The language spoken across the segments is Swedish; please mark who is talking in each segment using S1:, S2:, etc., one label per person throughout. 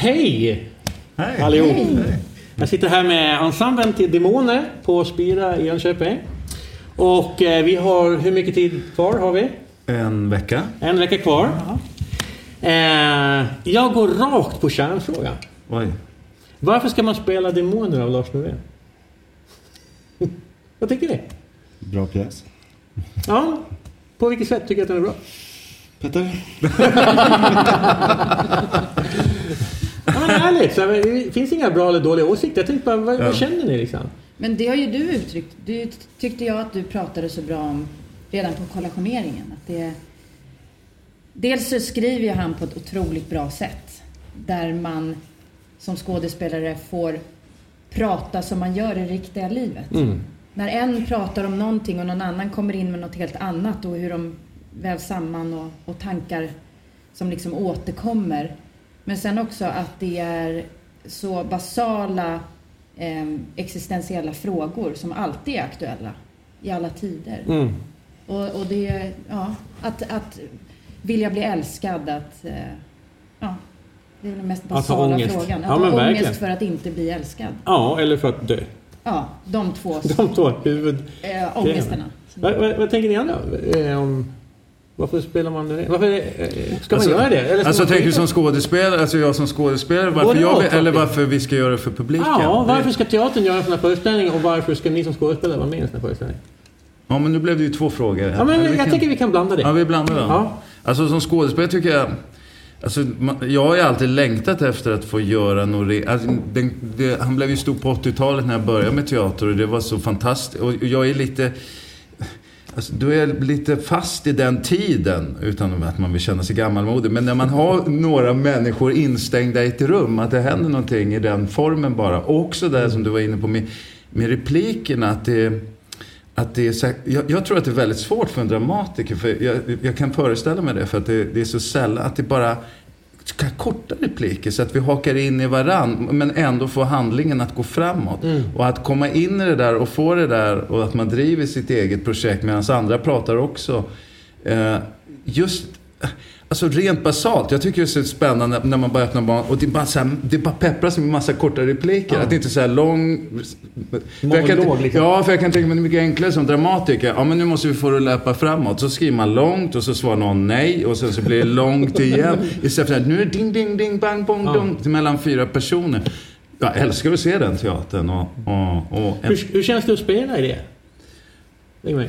S1: Hej
S2: Hej.
S1: allihop! Jag sitter här med ensemblen till Demoner på Spira i Jönköping. Och eh, vi har, hur mycket tid kvar har vi?
S2: En vecka.
S1: En vecka kvar. Eh, jag går rakt på kärnfrågan.
S2: Oj.
S1: Varför ska man spela Demoner av Lars Norén? Vad tycker ni?
S3: Bra pjäs.
S1: Ja, på vilket sätt tycker du att den är bra?
S3: Petter?
S1: Ja, men ärligt, så, här, det finns inga bra eller dåliga åsikter. Jag tänkte bara, vad,
S2: Ja.
S1: vad känner ni liksom?
S4: Men det har ju du uttryckt. Det tyckte jag att du pratade så bra om redan på kollationeringen. Att det, dels så skriver ju han på ett otroligt bra sätt. Där man som skådespelare får prata som man gör i riktiga livet.
S1: Mm.
S4: När en pratar om någonting och någon annan kommer in med något helt annat och hur de vävs samman och, och tankar som liksom återkommer. Men sen också att det är så basala eh, existentiella frågor som alltid är aktuella i alla tider.
S1: Mm.
S4: Och, och det ja, att, att vilja bli älskad, att, eh, ja, det är den mest basala
S1: ångest.
S4: frågan. Att
S1: Ja, men
S4: ha
S1: verkligen.
S4: ångest för att inte bli älskad.
S1: Ja, eller för att dö.
S4: Ja, de två
S1: De två huvud...
S4: eh, ångesterna.
S1: Vad, vad, vad tänker ni andra eh, om... Varför spelar man det? Varför ska man göra det? Eller
S2: Alltså tänker du som skådespelare, alltså jag som skådespelare, varför
S1: Både
S2: jag, eller varför vi ska göra det för publiken?
S1: Ja, varför ska teatern göra en sån här föreställning och varför ska ni som skådespelare vara med i en sån här föreställning?
S2: Ja, men nu blev det ju två frågor.
S1: Ja, men jag
S2: kan-
S1: tycker vi kan blanda det.
S2: Ja, vi blandar dem.
S1: Ja.
S2: Alltså som skådespelare tycker jag... Alltså, jag har ju alltid längtat efter att få göra något... Alltså, den, det, han blev ju stor på 80-talet när jag började med teater och det var så fantastiskt. Och jag är lite... Alltså, då är jag lite fast i den tiden, utan att man vill känna sig gammalmodig. Men när man har några människor instängda i ett rum, att det händer någonting i den formen bara. Och också det som du var inne på med, med replikerna, att det... Att det är så, jag, jag tror att det är väldigt svårt för en dramatiker, för jag, jag kan föreställa mig det, för att det, det är så sällan att det bara korta repliker så att vi hakar in i varann men ändå får handlingen att gå framåt. Och att komma in i det där och få det där och att man driver sitt eget projekt medan andra pratar också. Eh, just Alltså rent basalt, jag tycker det är så spännande när man bara öppnar banan och det är bara, så här, det bara peppras med massa korta repliker.
S1: Ja.
S2: Att det inte är så här lång... För jag kan,
S1: Monolog, liksom.
S2: Ja, för jag kan tänka mig det är mycket enklare som dramatiker. Ja, men nu måste vi få det att löpa framåt. Så skriver man långt och så svarar någon nej och sen så blir det långt igen. Istället för att nu är det ding, ding, ding, bang, bong,
S1: Ja.
S2: dong mellan fyra personer. Jag älskar att se den teatern och... och, och
S1: Hur, hur känns det att spela i det? Lägg mig.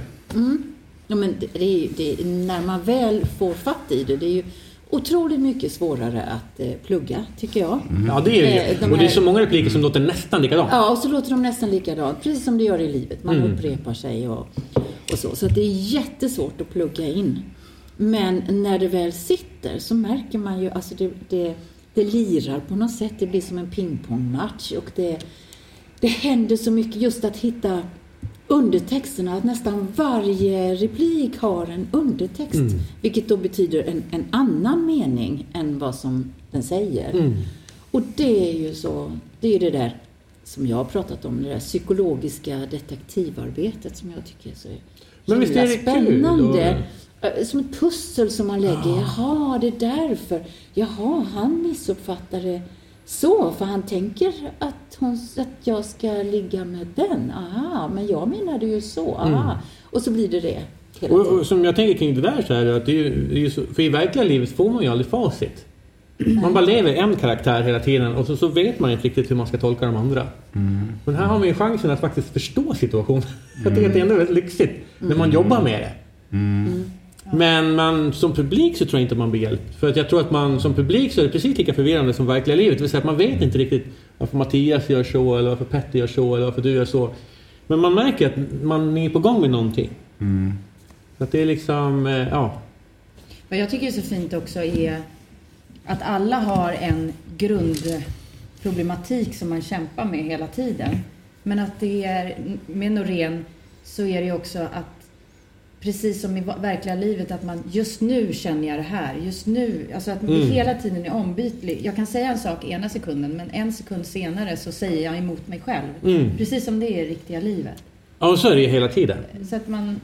S5: Ja, men det, det är det, när man väl får fatt i det, det är ju otroligt mycket svårare att eh, plugga, tycker jag.
S1: Ja, det är
S5: Eh,
S1: ju
S5: de
S1: Och det är så många repliker som låter nästan likadant.
S5: Ja, och så låter de nästan likadant, precis som det gör i livet. Man
S1: Mm.
S5: upprepar sig och, och så. Så att det är jättesvårt att plugga in. Men när det väl sitter så märker man ju, alltså det, det, det lirar på något sätt. Det blir som en pingpongmatch och det, det händer så mycket just att hitta undertexterna, att nästan varje replik har en undertext.
S1: Mm.
S5: Vilket då betyder en, en annan mening än vad som den säger.
S1: Mm.
S5: Och det är ju så, det är det där som jag har pratat om, det där psykologiska detektivarbetet som jag tycker är så
S1: Men visst är det kul
S5: spännande. Eh, Som ett pussel som man lägger. Jaha, det är därför. Jaha, han missuppfattar det så, för han tänker att, hon, att jag ska ligga med den. Aha, men jag menade ju så. Aha. Och så blir det det
S1: Och, och som jag tänker kring det där så är det att det är, ju- det är ju så, för i verkliga livet får man ju aldrig facit. Man bara lever en karaktär hela tiden och så, så vet man inte riktigt hur man ska tolka de andra. Men här har man ju chansen att faktiskt förstå situationen. Jag tycker att det är ändå väldigt lyxigt när man jobbar med det. Men man, som publik så tror jag inte man blir hjälpt. För att jag tror att man som publik så är det precis lika förvirrande som verkliga livet. Det vill säga att man vet inte riktigt varför Mattias gör så eller varför Petter gör så eller varför du gör så. Men man märker att man är på gång med någonting. Så att det är liksom, eh, ja.
S4: Vad jag tycker är så fint också är att alla har en grundproblematik som man kämpar med hela tiden. Men att det är, med Norén så är det ju också att precis som i verkliga livet att man just nu känner jag det här, just nu, alltså att det
S1: Mm.
S4: hela tiden är ombytlig. Jag kan säga en sak ena sekunden men en sekund senare så säger jag emot mig själv.
S1: Mm.
S4: Precis som det är i riktiga livet.
S1: Ja, och så är det ju hela tiden.
S4: Så att man,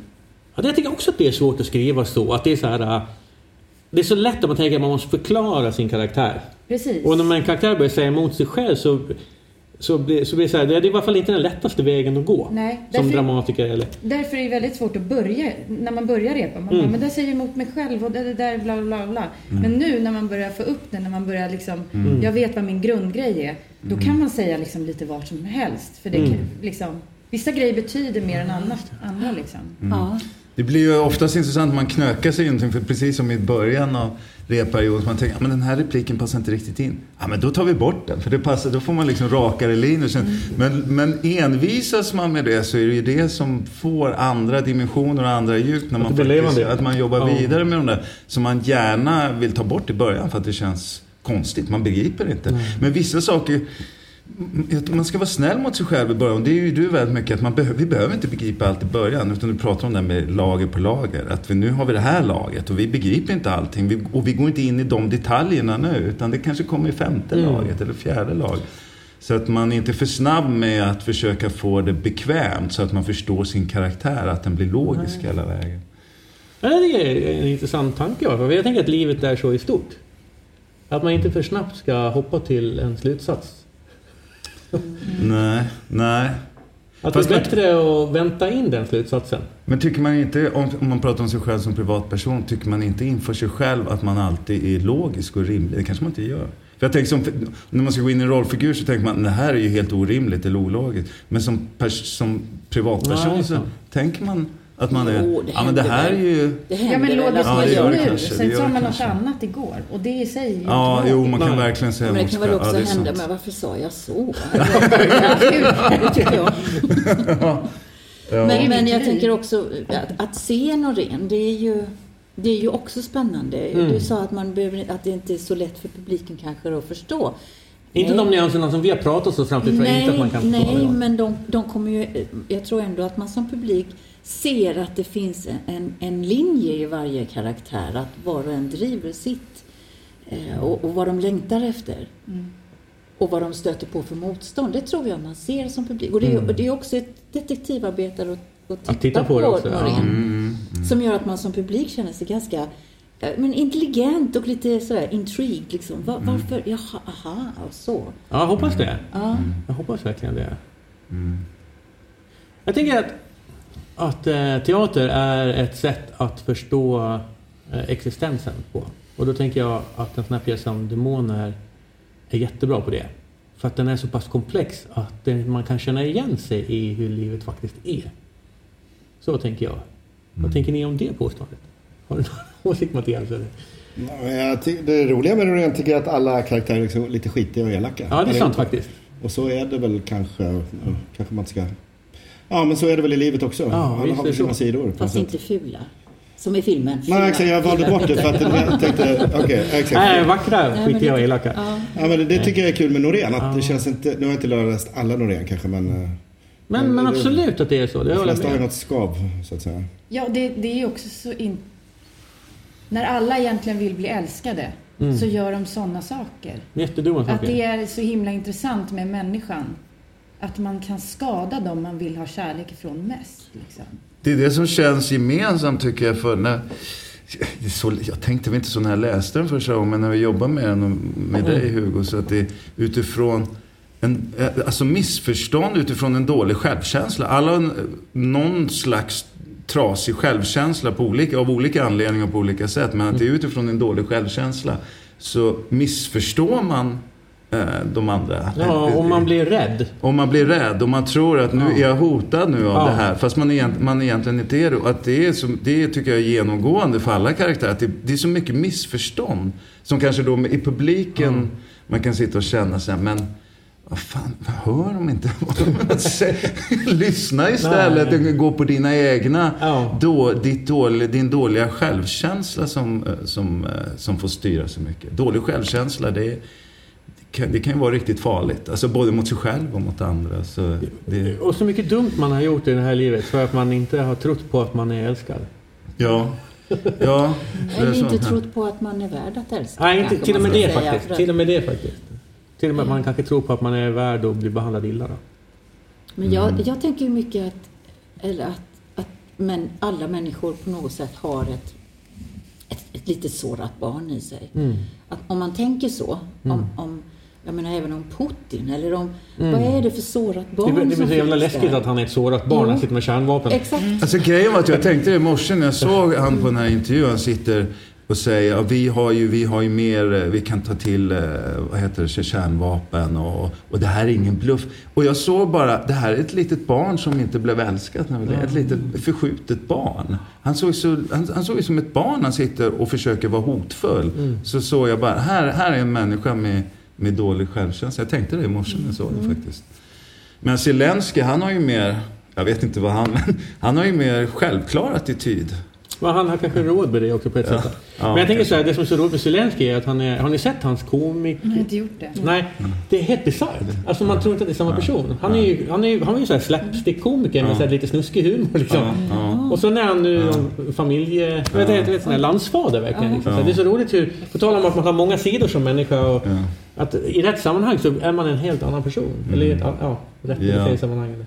S1: Ja, det- jag tycker också att det är svårt att skriva så. Att det är så här... äh, Det är så lätt att man tänker att man måste förklara sin karaktär.
S4: Precis.
S1: Och när en karaktär börjar säga emot sig själv så, så blir, så blir det så här, det är i alla fall inte den lättaste vägen att gå.
S4: Nej,
S1: som
S4: därför-
S1: dramatiker eller...
S4: Därför är det väldigt svårt att börja, när man börjar repa. Man
S1: Mm.
S4: bara, men det säger jag emot mig själv och det, det där bla bla bla. Men nu när man börjar få upp det, när man börjar liksom,
S1: Mm.
S4: jag vet vad min grundgrej är. Då kan man säga liksom lite vart som helst. För det
S1: Mm.
S4: kan, liksom, vissa grejer betyder mer än annat, andra liksom.
S5: Ja.
S2: Det blir ju oftast intressant när man knökar sig i någonting, för precis som i början av repperioden, så man tänker att men den här repliken passar inte riktigt in. Ja, men då tar vi bort den, för det passar, då får man liksom rakare linjer. Sen. Men, men envisas man med det så är det ju det som får andra dimensioner och andra djup när man,
S1: blir levande.
S2: att man jobbar vidare med de där som man gärna vill ta bort i början för att det känns konstigt. Man begriper inte. Men vissa saker man ska vara snäll mot sig själv i början. Det är ju du väldigt mycket att man behöver, vi behöver inte begripa allt i början. Utan du pratar om det här med lager på lager. Att vi, nu har vi det här laget och vi begriper inte allting. Vi, och vi går inte in i de detaljerna nu. Utan det kanske kommer i femte
S1: Mm.
S2: laget eller fjärde lag. Så att man inte är för snabb med att försöka få det bekvämt. Så att man förstår sin karaktär. Att den blir logisk hela vägen.
S1: Ja, det är en intressant tanke. Jag tänker att livet är så i stort. Att man inte för snabbt ska hoppa till en slutsats.
S2: Nej, nej.
S1: Att
S2: Fast
S1: det är
S2: man-
S1: bättre att vänta in den slutsatsen.
S2: Men tycker man inte, om, om man pratar om sig själv som privatperson, tycker man inte inför sig själv att man alltid är logisk och rimlig? Det kanske man inte gör. För jag tänker som, när man ska gå in i en rollfigur så tänker man det här är ju helt orimligt eller ologiskt. Men som, pers, som privatperson
S1: Nej,
S2: så tänker man att man är,
S5: Jo, det
S2: ja men det här är
S5: väl.
S2: ju...
S5: Det
S4: Ja men
S5: att
S2: Ja,
S5: man
S2: det
S4: nu. Sen sa man något annat igår. Och det i sig är ju
S2: Ja, jo man kan
S1: Nej.
S2: verkligen säga
S5: Men det kan väl också
S2: Ja, är
S5: hända,
S2: sant.
S5: men varför sa jag så? det tycker jag.
S2: Ja.
S5: Men, men jag tänker också att, att se Norén, det är ju det är ju också spännande.
S1: Mm.
S5: Du sa att, man behöver, att det inte är så lätt för publiken kanske att förstå.
S1: Inte
S5: Nej.
S1: de nyanserna som vi har pratat oss fram till jag inte att man kan förstå.
S5: nej men de, de kommer ju... Jag tror ändå att man som publik ser att det finns en, en linje i varje karaktär. Att var och en driver sitt. Eh, och, och vad de längtar efter.
S4: Mm.
S5: Och vad de stöter på för motstånd. Det tror jag man ser som publik. Och det är,
S1: Mm.
S5: det är också ett detektivarbete att, att titta,
S1: Att titta på det också, ja.
S5: Norén.
S2: Mm, mm.
S5: Som gör att man som publik känner sig ganska eh, men intelligent och lite sådär intrigued liksom. Var,
S2: Mm.
S5: Varför? Jaha, aha, och så.
S1: Ja, jag hoppas det.
S5: Ja.
S1: Jag hoppas verkligen det.
S2: Mm.
S1: Jag tänker att, att eh, teater är ett sätt att förstå eh, existensen på. Och då tänker jag att en sån här pjäs som Demoner är jättebra på det. För att den är så pass komplex att man kan känna igen sig i hur livet faktiskt är. Så tänker jag. Vad tänker ni om det påståendet? Har du någon åsikt Mattias? Eller?
S3: Ja, det roliga med Norén tycker jag att alla karaktärer är liksom lite skitiga och elaka.
S1: Ja, det är sant faktiskt.
S3: Och så är det väl kanske, kanske man ska... Ja, men så är det väl i livet också.
S1: Ja,
S3: alla har väl sina
S1: så.
S3: sidor.
S5: Fast
S3: sätt.
S5: inte fula. Som i filmen.
S3: Nej, exakt. Jag valde bort det för att jag tänkte, okej, exakt.
S1: Nej, vackra,
S5: men
S1: skitiga och
S5: det-
S1: elaka.
S5: Ja.
S3: Ja, men det, det tycker jag är kul med Norén. Att
S1: Ja.
S3: det känns inte, nu har jag inte läst alla Norén kanske, men... eh,
S1: Men, men absolut att det är så. Det
S3: De
S1: jag
S3: flesta har ju något skav, så att säga.
S4: Ja, det, det är också så in... När alla egentligen vill bli älskade
S1: Mm.
S4: så gör de sådana saker.
S1: Jättedumma
S4: Att
S1: saker.
S4: det är så himla intressant med människan. Att man kan skada dem man vill ha kärlek ifrån mest. Liksom.
S2: Det är det som känns gemensamt tycker jag för när... Så, jag tänkte väl inte så när jag läste den första gången, men när vi jobbar med den och med
S1: Mm.
S2: dig Hugo, så att det är utifrån en, alltså missförstånd utifrån en dålig självkänsla. Alla har någon slags trasig självkänsla på olika, av olika anledningar och på olika sätt. Men att det är utifrån en dålig självkänsla så missförstår man de andra.
S1: Ja, om man blir rädd.
S2: Om man blir rädd och man tror att nu
S1: Ja.
S2: är jag hotad nu av
S1: Ja.
S2: det här. Fast man, egent, man egentligen inte är det. Att det, är som, det tycker jag är genomgående för alla karaktärer. Att det, det är så mycket missförstånd. Som kanske då i publiken man kan sitta och känna sig men vad fan, hör de inte? Lyssna istället
S1: Nej.
S2: gå på dina egna,
S1: Ja.
S2: då, dåliga, din dåliga självkänsla som, eh, som, eh, som får styra så mycket. Dålig självkänsla, det, är, det, kan, det kan ju vara riktigt farligt. Alltså både mot sig själv och mot andra. Så det,
S1: Och så mycket dumt man har gjort i det här livet för att man inte har trott på att man är älskad.
S2: ja, ja.
S5: Eller inte trott på att man är värd att älska.
S1: Nej, inte, till och med det faktiskt.
S5: för
S1: Till och med det faktiskt. Till och med att man kanske tror på att man är värd att bli behandlad illa. Då.
S5: Men jag, jag tänker ju mycket att, eller att, att men alla människor på något sätt har ett, ett, ett lite sårat barn i sig.
S1: Mm.
S5: Att om man tänker så Om, om, jag menar även om Putin eller om, vad är det för sårat barn
S1: Det, det blir så jävla läskigt
S5: där?
S1: att han är ett sårat barn.
S5: Jo.
S1: Han sitter med kärnvapen.
S5: Exakt.
S2: Alltså grejen var att jag tänkte det i morse när jag såg han på den här intervjun. Han sitter och säger ja, vi har ju, vi har ju mer, eh, vi kan ta till, eh, vad heter det, kärnvapen och, och det här är ingen bluff. Och jag såg bara, det här är ett litet barn som inte blev älskat. när vi levde. Ett litet förskjutet barn. Han såg, så, han, han såg ju som ett barn han sitter och försöker vara hotfull. Så såg jag bara, här, här är en människa med, med dålig självkänsla. Jag tänkte det i morse när jag såg det faktiskt. Men Zelensky, han har ju mer, jag vet inte vad han, men han har ju mer självklar attityd.
S1: Men han har kanske råd med det också på ett sätt.
S2: Ja,
S1: Men jag tänker så här, det som är så roligt med Zelenskyj är att han är... Har ni sett hans komik?
S4: Har inte gjort det.
S1: Nej, det är helt bisarrt. Alltså man tror inte att det är samma person. Han är ju, han är ju, han är ju så här slapstick-komiker med så här lite snuskig humor liksom. Och så när han nu ja. familje... Jag vet, jag vet, sån här landsfader verkligen. Liksom. Så det är så roligt hur... På tal om att man har många sidor som människa och att i rätt sammanhang så är man en helt annan person. Eller ja, rätt
S2: Ja.
S1: sammanhang.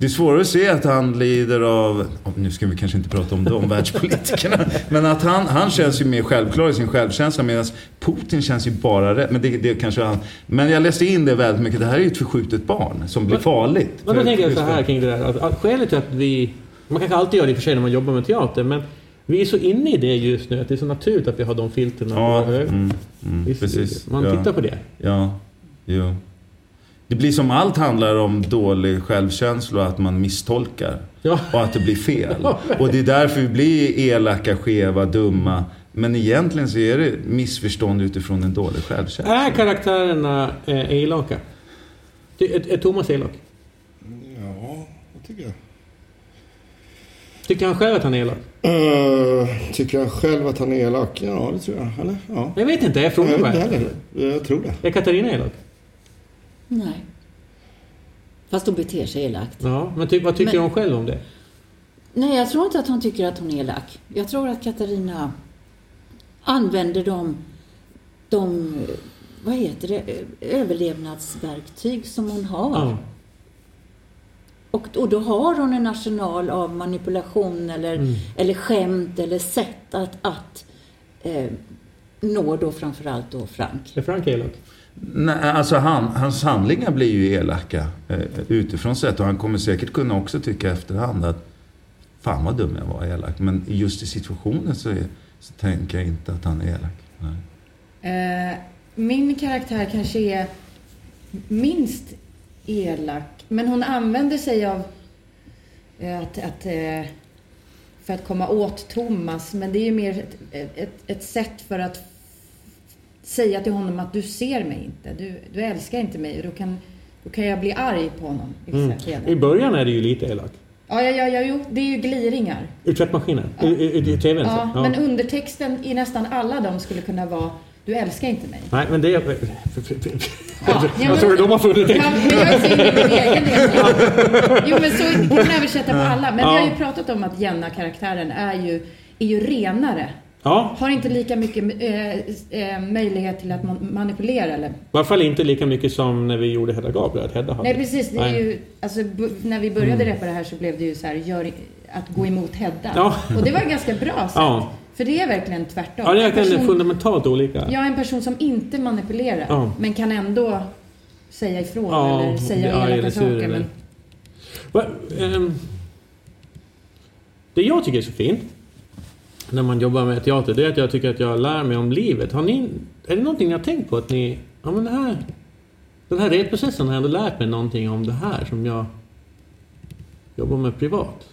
S2: Det är svårare att se att han lider av, oh, nu ska vi kanske inte prata om de världspolitikerna, men att han, han känns ju mer självklar i sin självkänsla medan Putin känns ju bara rätt. Men det, det kanske han, men jag läste in det väldigt mycket, det här är ju ett förskjutet barn som blir farligt.
S1: Men då tänker jag så här kring det där. Skälet till att vi... Man kanske alltid gör det i och för sig när man jobbar med teater, men vi är så inne i det just nu att det är så naturligt att vi har de filterna på
S2: Ja, mm, mm, precis.
S1: Man
S2: ja.
S1: tittar på det.
S2: Ja, jo. Det blir som allt handlar om dålig självkänsla och att man misstolkar.
S1: Ja.
S2: Och att det blir fel. Och det är därför vi blir elaka, skeva, dumma. Men egentligen så är det missförstånd utifrån en dålig självkänsla.
S1: Är karaktärerna eh, elaka? Det- Är, är Thomas elak?
S3: Ja, det tycker jag.
S1: Tycker han själv att han är elak?
S3: Uh, tycker han själv att han är elak? Ja, det tror jag. Eller? Ja.
S1: Jag vet inte, jag
S3: Jag
S1: frågar
S3: vet inte
S1: bara.
S3: heller. Jag tror det.
S1: Är Katarina elak?
S5: Nej. Fast hon beter sig elakt.
S1: Ja, men ty, vad tycker
S5: Men-
S1: hon själv om det?
S5: Nej, jag tror inte att hon tycker att hon är elak. Jag tror att Katarina använder de, de vad heter det, överlevnadsverktyg som hon har.
S1: Ja.
S5: Och, och då har hon en arsenal av manipulation eller,
S1: Mm.
S5: eller skämt eller sätt att, att eh, nå då framförallt då Frank.
S1: Är Frank elak?
S2: Nej, alltså han, hans handlingar blir ju elaka eh, utifrån sett. Och han kommer säkert kunna också tycka efterhand att fan vad dum jag var elak. Men just i situationen så, är, så tänker jag inte att han är elak. Nej.
S4: Eh, min karaktär kanske är minst elak. Men hon använder sig av eh, att, att, eh, för att komma åt Thomas. Men det är ju mer ett, ett, ett sätt för att säga till honom att du ser mig inte. Du, du älskar inte mig. Och då kan, då kan jag bli arg på honom i
S1: Mm. I början är det ju lite elak.
S4: Ja, ja, ja, ja, jo, det är ju gliringar.
S1: I tvättmaskinen? I, i TVn? så.
S4: Ja, men undertexten i nästan alla de skulle kunna vara Du älskar inte mig.
S1: Nej, men det... är-
S4: Ja,
S1: Vad tror de har?
S4: Ja, men jag i min egen del. Jo, men så kan man översätta på alla. Men vi har ju pratat om att Jenna-karaktären är ju, är ju renare.
S1: Ja,
S4: Har inte lika mycket eh, eh, möjlighet till att man- manipulera eller?
S1: i alla fall inte lika mycket som när vi gjorde Hedda. Att Hedda hade.
S4: Nej precis, det är
S1: Nej.
S4: ju, alltså, när vi började repa det här så blev det ju så här, gör, att gå emot Hedda.
S1: Ja.
S4: Och det var ganska bra sätt.
S1: Ja.
S4: För det är verkligen tvärtom.
S1: Ja, det är
S4: En
S1: verkligen
S4: person-
S1: fundamentalt olika.
S4: Jag är en person som inte manipulerar,
S1: Ja.
S4: men kan ändå säga ifrån
S1: Ja,
S4: eller säga elaka saker. Men,
S1: Va, ehm, det jag tycker är så fint när man jobbar med teater, det är att jag tycker att jag lär mig om livet. Har ni, är det någonting ni har tänkt på att ni, ja men det här, den här repprocessen har jag ändå lärt mig någonting om det här som jag jobbar med privat.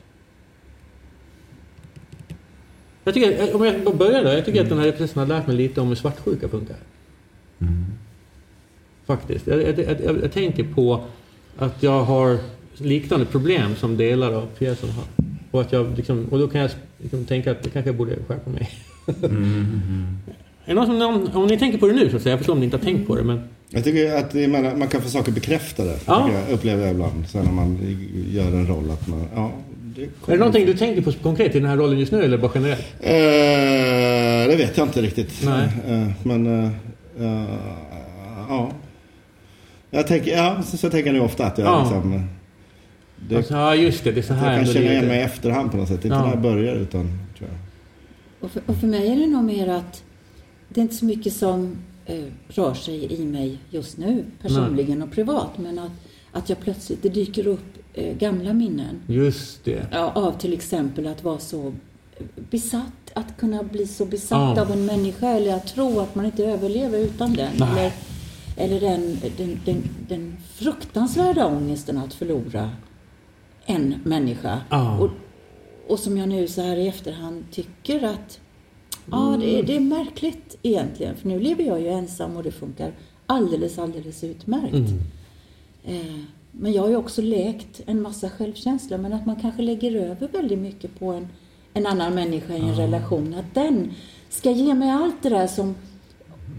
S1: Jag tycker, om jag börjar då, jag tycker att den här repprocessen har lärt mig lite om hur svartsjuka funkar. Faktiskt. Jag, jag, jag, jag, jag tänker på att jag har liknande problem som delar av pjäsen har. Och, att jag liksom, och då kan jag liksom tänka att det kanske jag borde skärpa mig. Är det någon som, om, om ni tänker på det nu så att säga, jag förstår om ni inte har tänkt på det men...
S3: Jag tycker att det, man, man kan få saker bekräftade.
S1: Ja.
S3: Jag upplever jag ibland. Sen när man gör en roll att man... Ja, det
S1: Är det någonting du tänker på konkret i den här rollen just nu eller bara generellt?
S3: Eh, det vet jag inte riktigt.
S1: Nej.
S3: Eh, men... eh, eh, ja. Jag tänker, ja, så, så tänker jag nu ofta att jag
S1: Ja.
S3: liksom... Det,
S1: Alltså, ja just det, det är så här
S3: jag kan känna igen
S1: är.
S3: mig i efterhand på något sätt. Inte
S1: Ja.
S3: när jag börjar utan... Tror jag.
S5: Och för, och för mig är det nog mer att det är inte så mycket som eh, rör sig i mig just nu, personligen och privat. Men att, att jag plötsligt, det dyker upp eh, gamla minnen.
S1: Just det.
S5: Ja, av till exempel att vara så besatt, att kunna bli så besatt
S1: Ja.
S5: av en människa eller att tro att man inte överlever utan den.
S1: Nej.
S5: Eller, eller den, den, den, den fruktansvärda ångesten att förlora en människa.
S1: Ja.
S5: Och, och som jag nu så här i efterhand tycker att ja, det, är- det är märkligt egentligen. För nu lever jag ju ensam och det funkar alldeles, alldeles utmärkt.
S1: Mm.
S5: Eh, Men jag har ju också läkt en massa självkänsla. Men att man kanske lägger över väldigt mycket på en, en annan människa i en relation. Att den ska ge mig allt det där som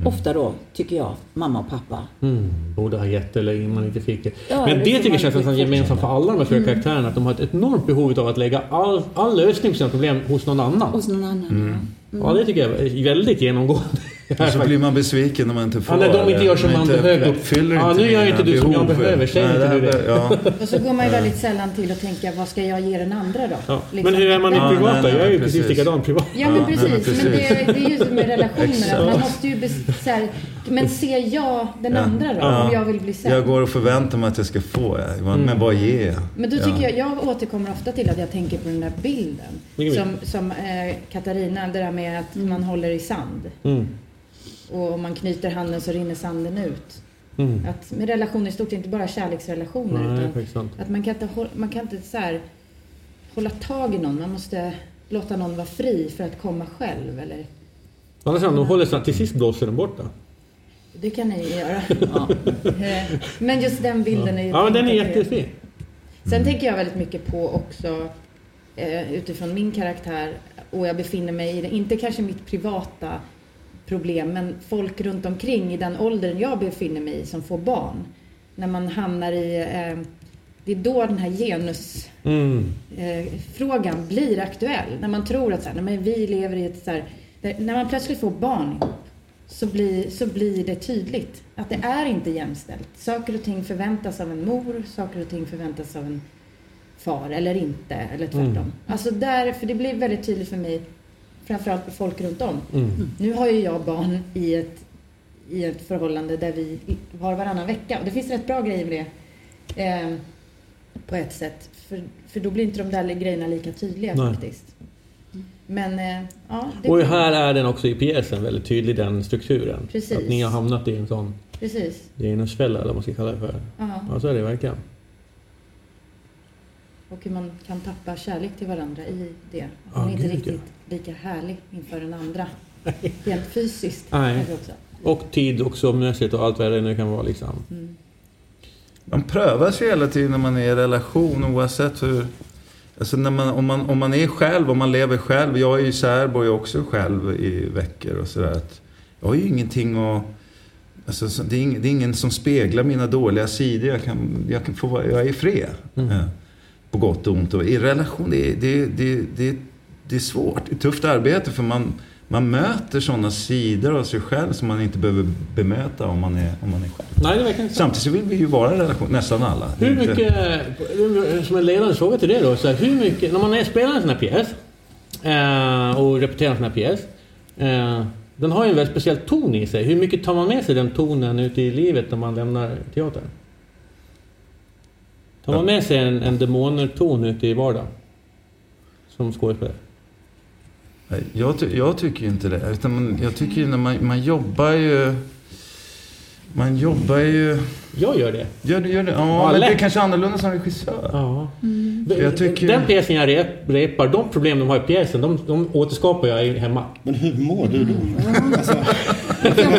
S5: ofta då, tycker jag, mamma och pappa.
S1: Mm. Borde ha gett eller man inte fick det.
S5: Ja,
S1: Men det
S5: som
S1: tycker jag känns nästan gemensamt för alla de här fyra karaktärerna. Att de har ett enormt behov av att lägga all, all lösning på sina problem hos någon annan.
S5: Hos någon annan. ja.
S1: Ja, det tycker jag är väldigt genomgående.
S2: Och så blir man besviken när man inte får
S1: Ja, när de inte gör som man
S2: inte
S1: behöver.
S2: uppfyller
S1: Ja,
S2: inte
S1: nu gör inte du som jag behöver. Säg
S2: Nej,
S1: inte du det.
S2: Ja.
S4: Och så går man ju väldigt sällan till att tänka, vad ska jag ge den andra då?
S1: Ja.
S4: Liksom.
S1: Men hur är man i
S2: Ja,
S1: privata?
S2: nej, nej,
S1: jag är ju
S2: precis.
S1: precis likadan privat.
S4: Ja men precis,
S2: nej, men
S4: men,
S2: precis.
S4: det, det är ju som med relationer, man måste ju så här, men ser jag den
S2: Ja.
S4: andra då?
S2: Ja.
S4: Om jag vill bli sedd?
S2: Jag går och förväntar mig att jag ska få, men vad ger jag?
S4: Men då
S2: Ja.
S4: tycker jag, jag återkommer ofta till att jag tänker på den där bilden. Som, som eh, Katarina, det där med att man håller i sand.
S1: Mm.
S4: Och om man knyter handen så rinner sanden ut.
S1: Mm.
S4: Att med relationer i stort, inte bara kärleksrelationer.
S1: Nej,
S4: utan att man kan inte, man kan inte så här, hålla tag i någon. Man måste låta någon vara fri för att komma själv. Eller,
S1: Annars om de håller sig till sist blåser de bort det.
S4: det kan ni göra. Ja. Eh, Men just den bilden är ju
S1: Ja, men den är jättefin.
S4: Sen tänker jag väldigt mycket på också eh, utifrån min karaktär och jag befinner mig i det, inte kanske mitt privata problem, men folk runt omkring i den åldern jag befinner mig i som får barn. När man hamnar i, eh, det är då den här genusfrågan
S1: Mm.
S4: eh, blir aktuell. När man tror att så här, men vi lever i ett så här, där, när man plötsligt får barn så blir, så blir det tydligt att det är inte jämställt. Saker och ting förväntas av en mor, saker och ting förväntas av en far eller inte, eller tvärtom.
S1: Mm.
S4: Alltså där, för det blir väldigt tydligt för mig, framförallt för folk runt om.
S1: Mm.
S4: Nu har ju jag barn i ett, i ett förhållande där vi har varannan vecka och det finns rätt bra grejer med det. Eh, på ett sätt. För, för då blir inte de där grejerna lika tydliga
S1: Nej.
S4: faktiskt. Men eh, ja, det,
S1: Och här är den också i pjäsen väldigt tydlig, den strukturen.
S4: Precis.
S1: Att ni har hamnat i en sån
S4: precis.
S1: genusfälla, eller vad man ska kalla det för.
S4: Ja.
S1: Ja, så är det verkligen.
S4: Och hur man kan tappa kärlek till varandra i det.
S1: Ja,
S4: man är inte
S1: gud,
S4: riktigt lika härlig inför den andra. Rent fysiskt.
S1: Nej.
S4: Också.
S1: Och tid och sömnmässigt och allt vad det nu kan vara liksom.
S4: Mm.
S2: Man prövas ju hela tiden när man är i relation oavsett hur... Alltså när man, om, man, om man är själv, om man lever själv. Jag är ju särbo, jag är också själv i veckor och sådär. att Jag har ju ingenting att... Alltså, så- det, är ingen, det är ingen som speglar mina dåliga sidor. Jag, kan, jag, kan få, jag är i fred.
S1: Mm.
S2: Ja. På gott och ont. Och I relation, det, är- det, det, det, det är svårt. Det är tufft arbete för man, man möter sådana sidor av sig själv som man inte behöver bemöta om man är, om man är själv.
S1: Nej, det verkligen sant.
S2: Samtidigt så vill vi ju vara i relation, nästan alla.
S1: Hur
S2: inte-
S1: mycket, som en ledande fråga till det då, så här, hur mycket, när man är, spelar en sån här pjäs eh, och repeterar en sån här pjäs. Eh, den har ju en väldigt speciell ton i sig. Hur mycket tar man med sig den tonen ut i livet när man lämnar teatern? Tar man med sig en, en demonerton ut i vardagen? Som skådespelare?
S2: Nej, Jag, ty- jag tycker ju inte det. Utan man, jag tycker när man, man jobbar ju... Man jobbar ju...
S1: Jag gör det.
S2: Gör det, gör det.
S1: Ja,
S2: men det är kanske annorlunda som regissör.
S1: Ja.
S2: Jag tycker-
S1: Den pjäsen jag rep, repar, de problem de har i pjäsen, de, de återskapar jag hemma.
S3: Men hur mår du då? Alltså, det är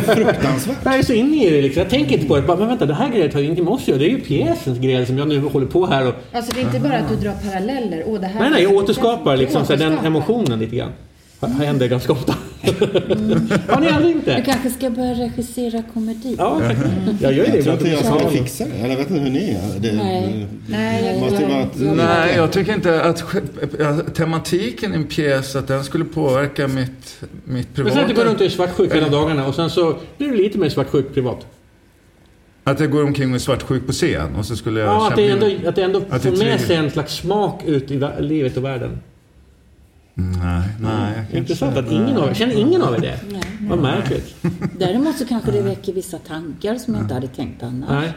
S3: fruktansvärt.
S1: Jag är så inne i det liksom. Jag tänker inte på det. Bara, men vänta, det här grejet har ju ingenting med oss att göra. Det är ju pjäsens grej som jag nu håller på här och...
S4: Alltså det är inte bara att du drar paralleller. Åh, det här
S1: Nej, nej, jag återskapar liksom så här, den
S4: återskapar.
S1: emotionen lite grann. Det händer ganska ofta. Har ni aldrig gjort
S5: Du
S1: det?
S5: kanske ska börja regissera komedi?
S1: Ja, jag gör det.
S3: Jag tror inte jag skulle fixa det. Eller jag vet inte hur ni är. Det,
S5: Nej.
S4: Nej,
S3: det måste
S5: jag-
S2: Nej, jag tycker inte att tematiken i en pjäs att den skulle påverka mitt, mitt
S1: Men sen att du går runt
S2: privata.
S1: och är svartsjuk hela dagarna och sen så blir du lite mer svartsjuk privat.
S2: Att jag går omkring är svartsjuk på scen och så skulle jag...
S1: Ja, att det ändå, att det ändå
S2: Att
S1: får med sig en slags smak ut i livet och världen.
S2: Nej, nej. kan inte
S1: Intressant att ingen av er, känner ingen av er det?
S5: Nej.
S1: Vad märkligt.
S5: Däremot så kanske det väcker vissa tankar som jag inte hade tänkt annars.
S1: Nej.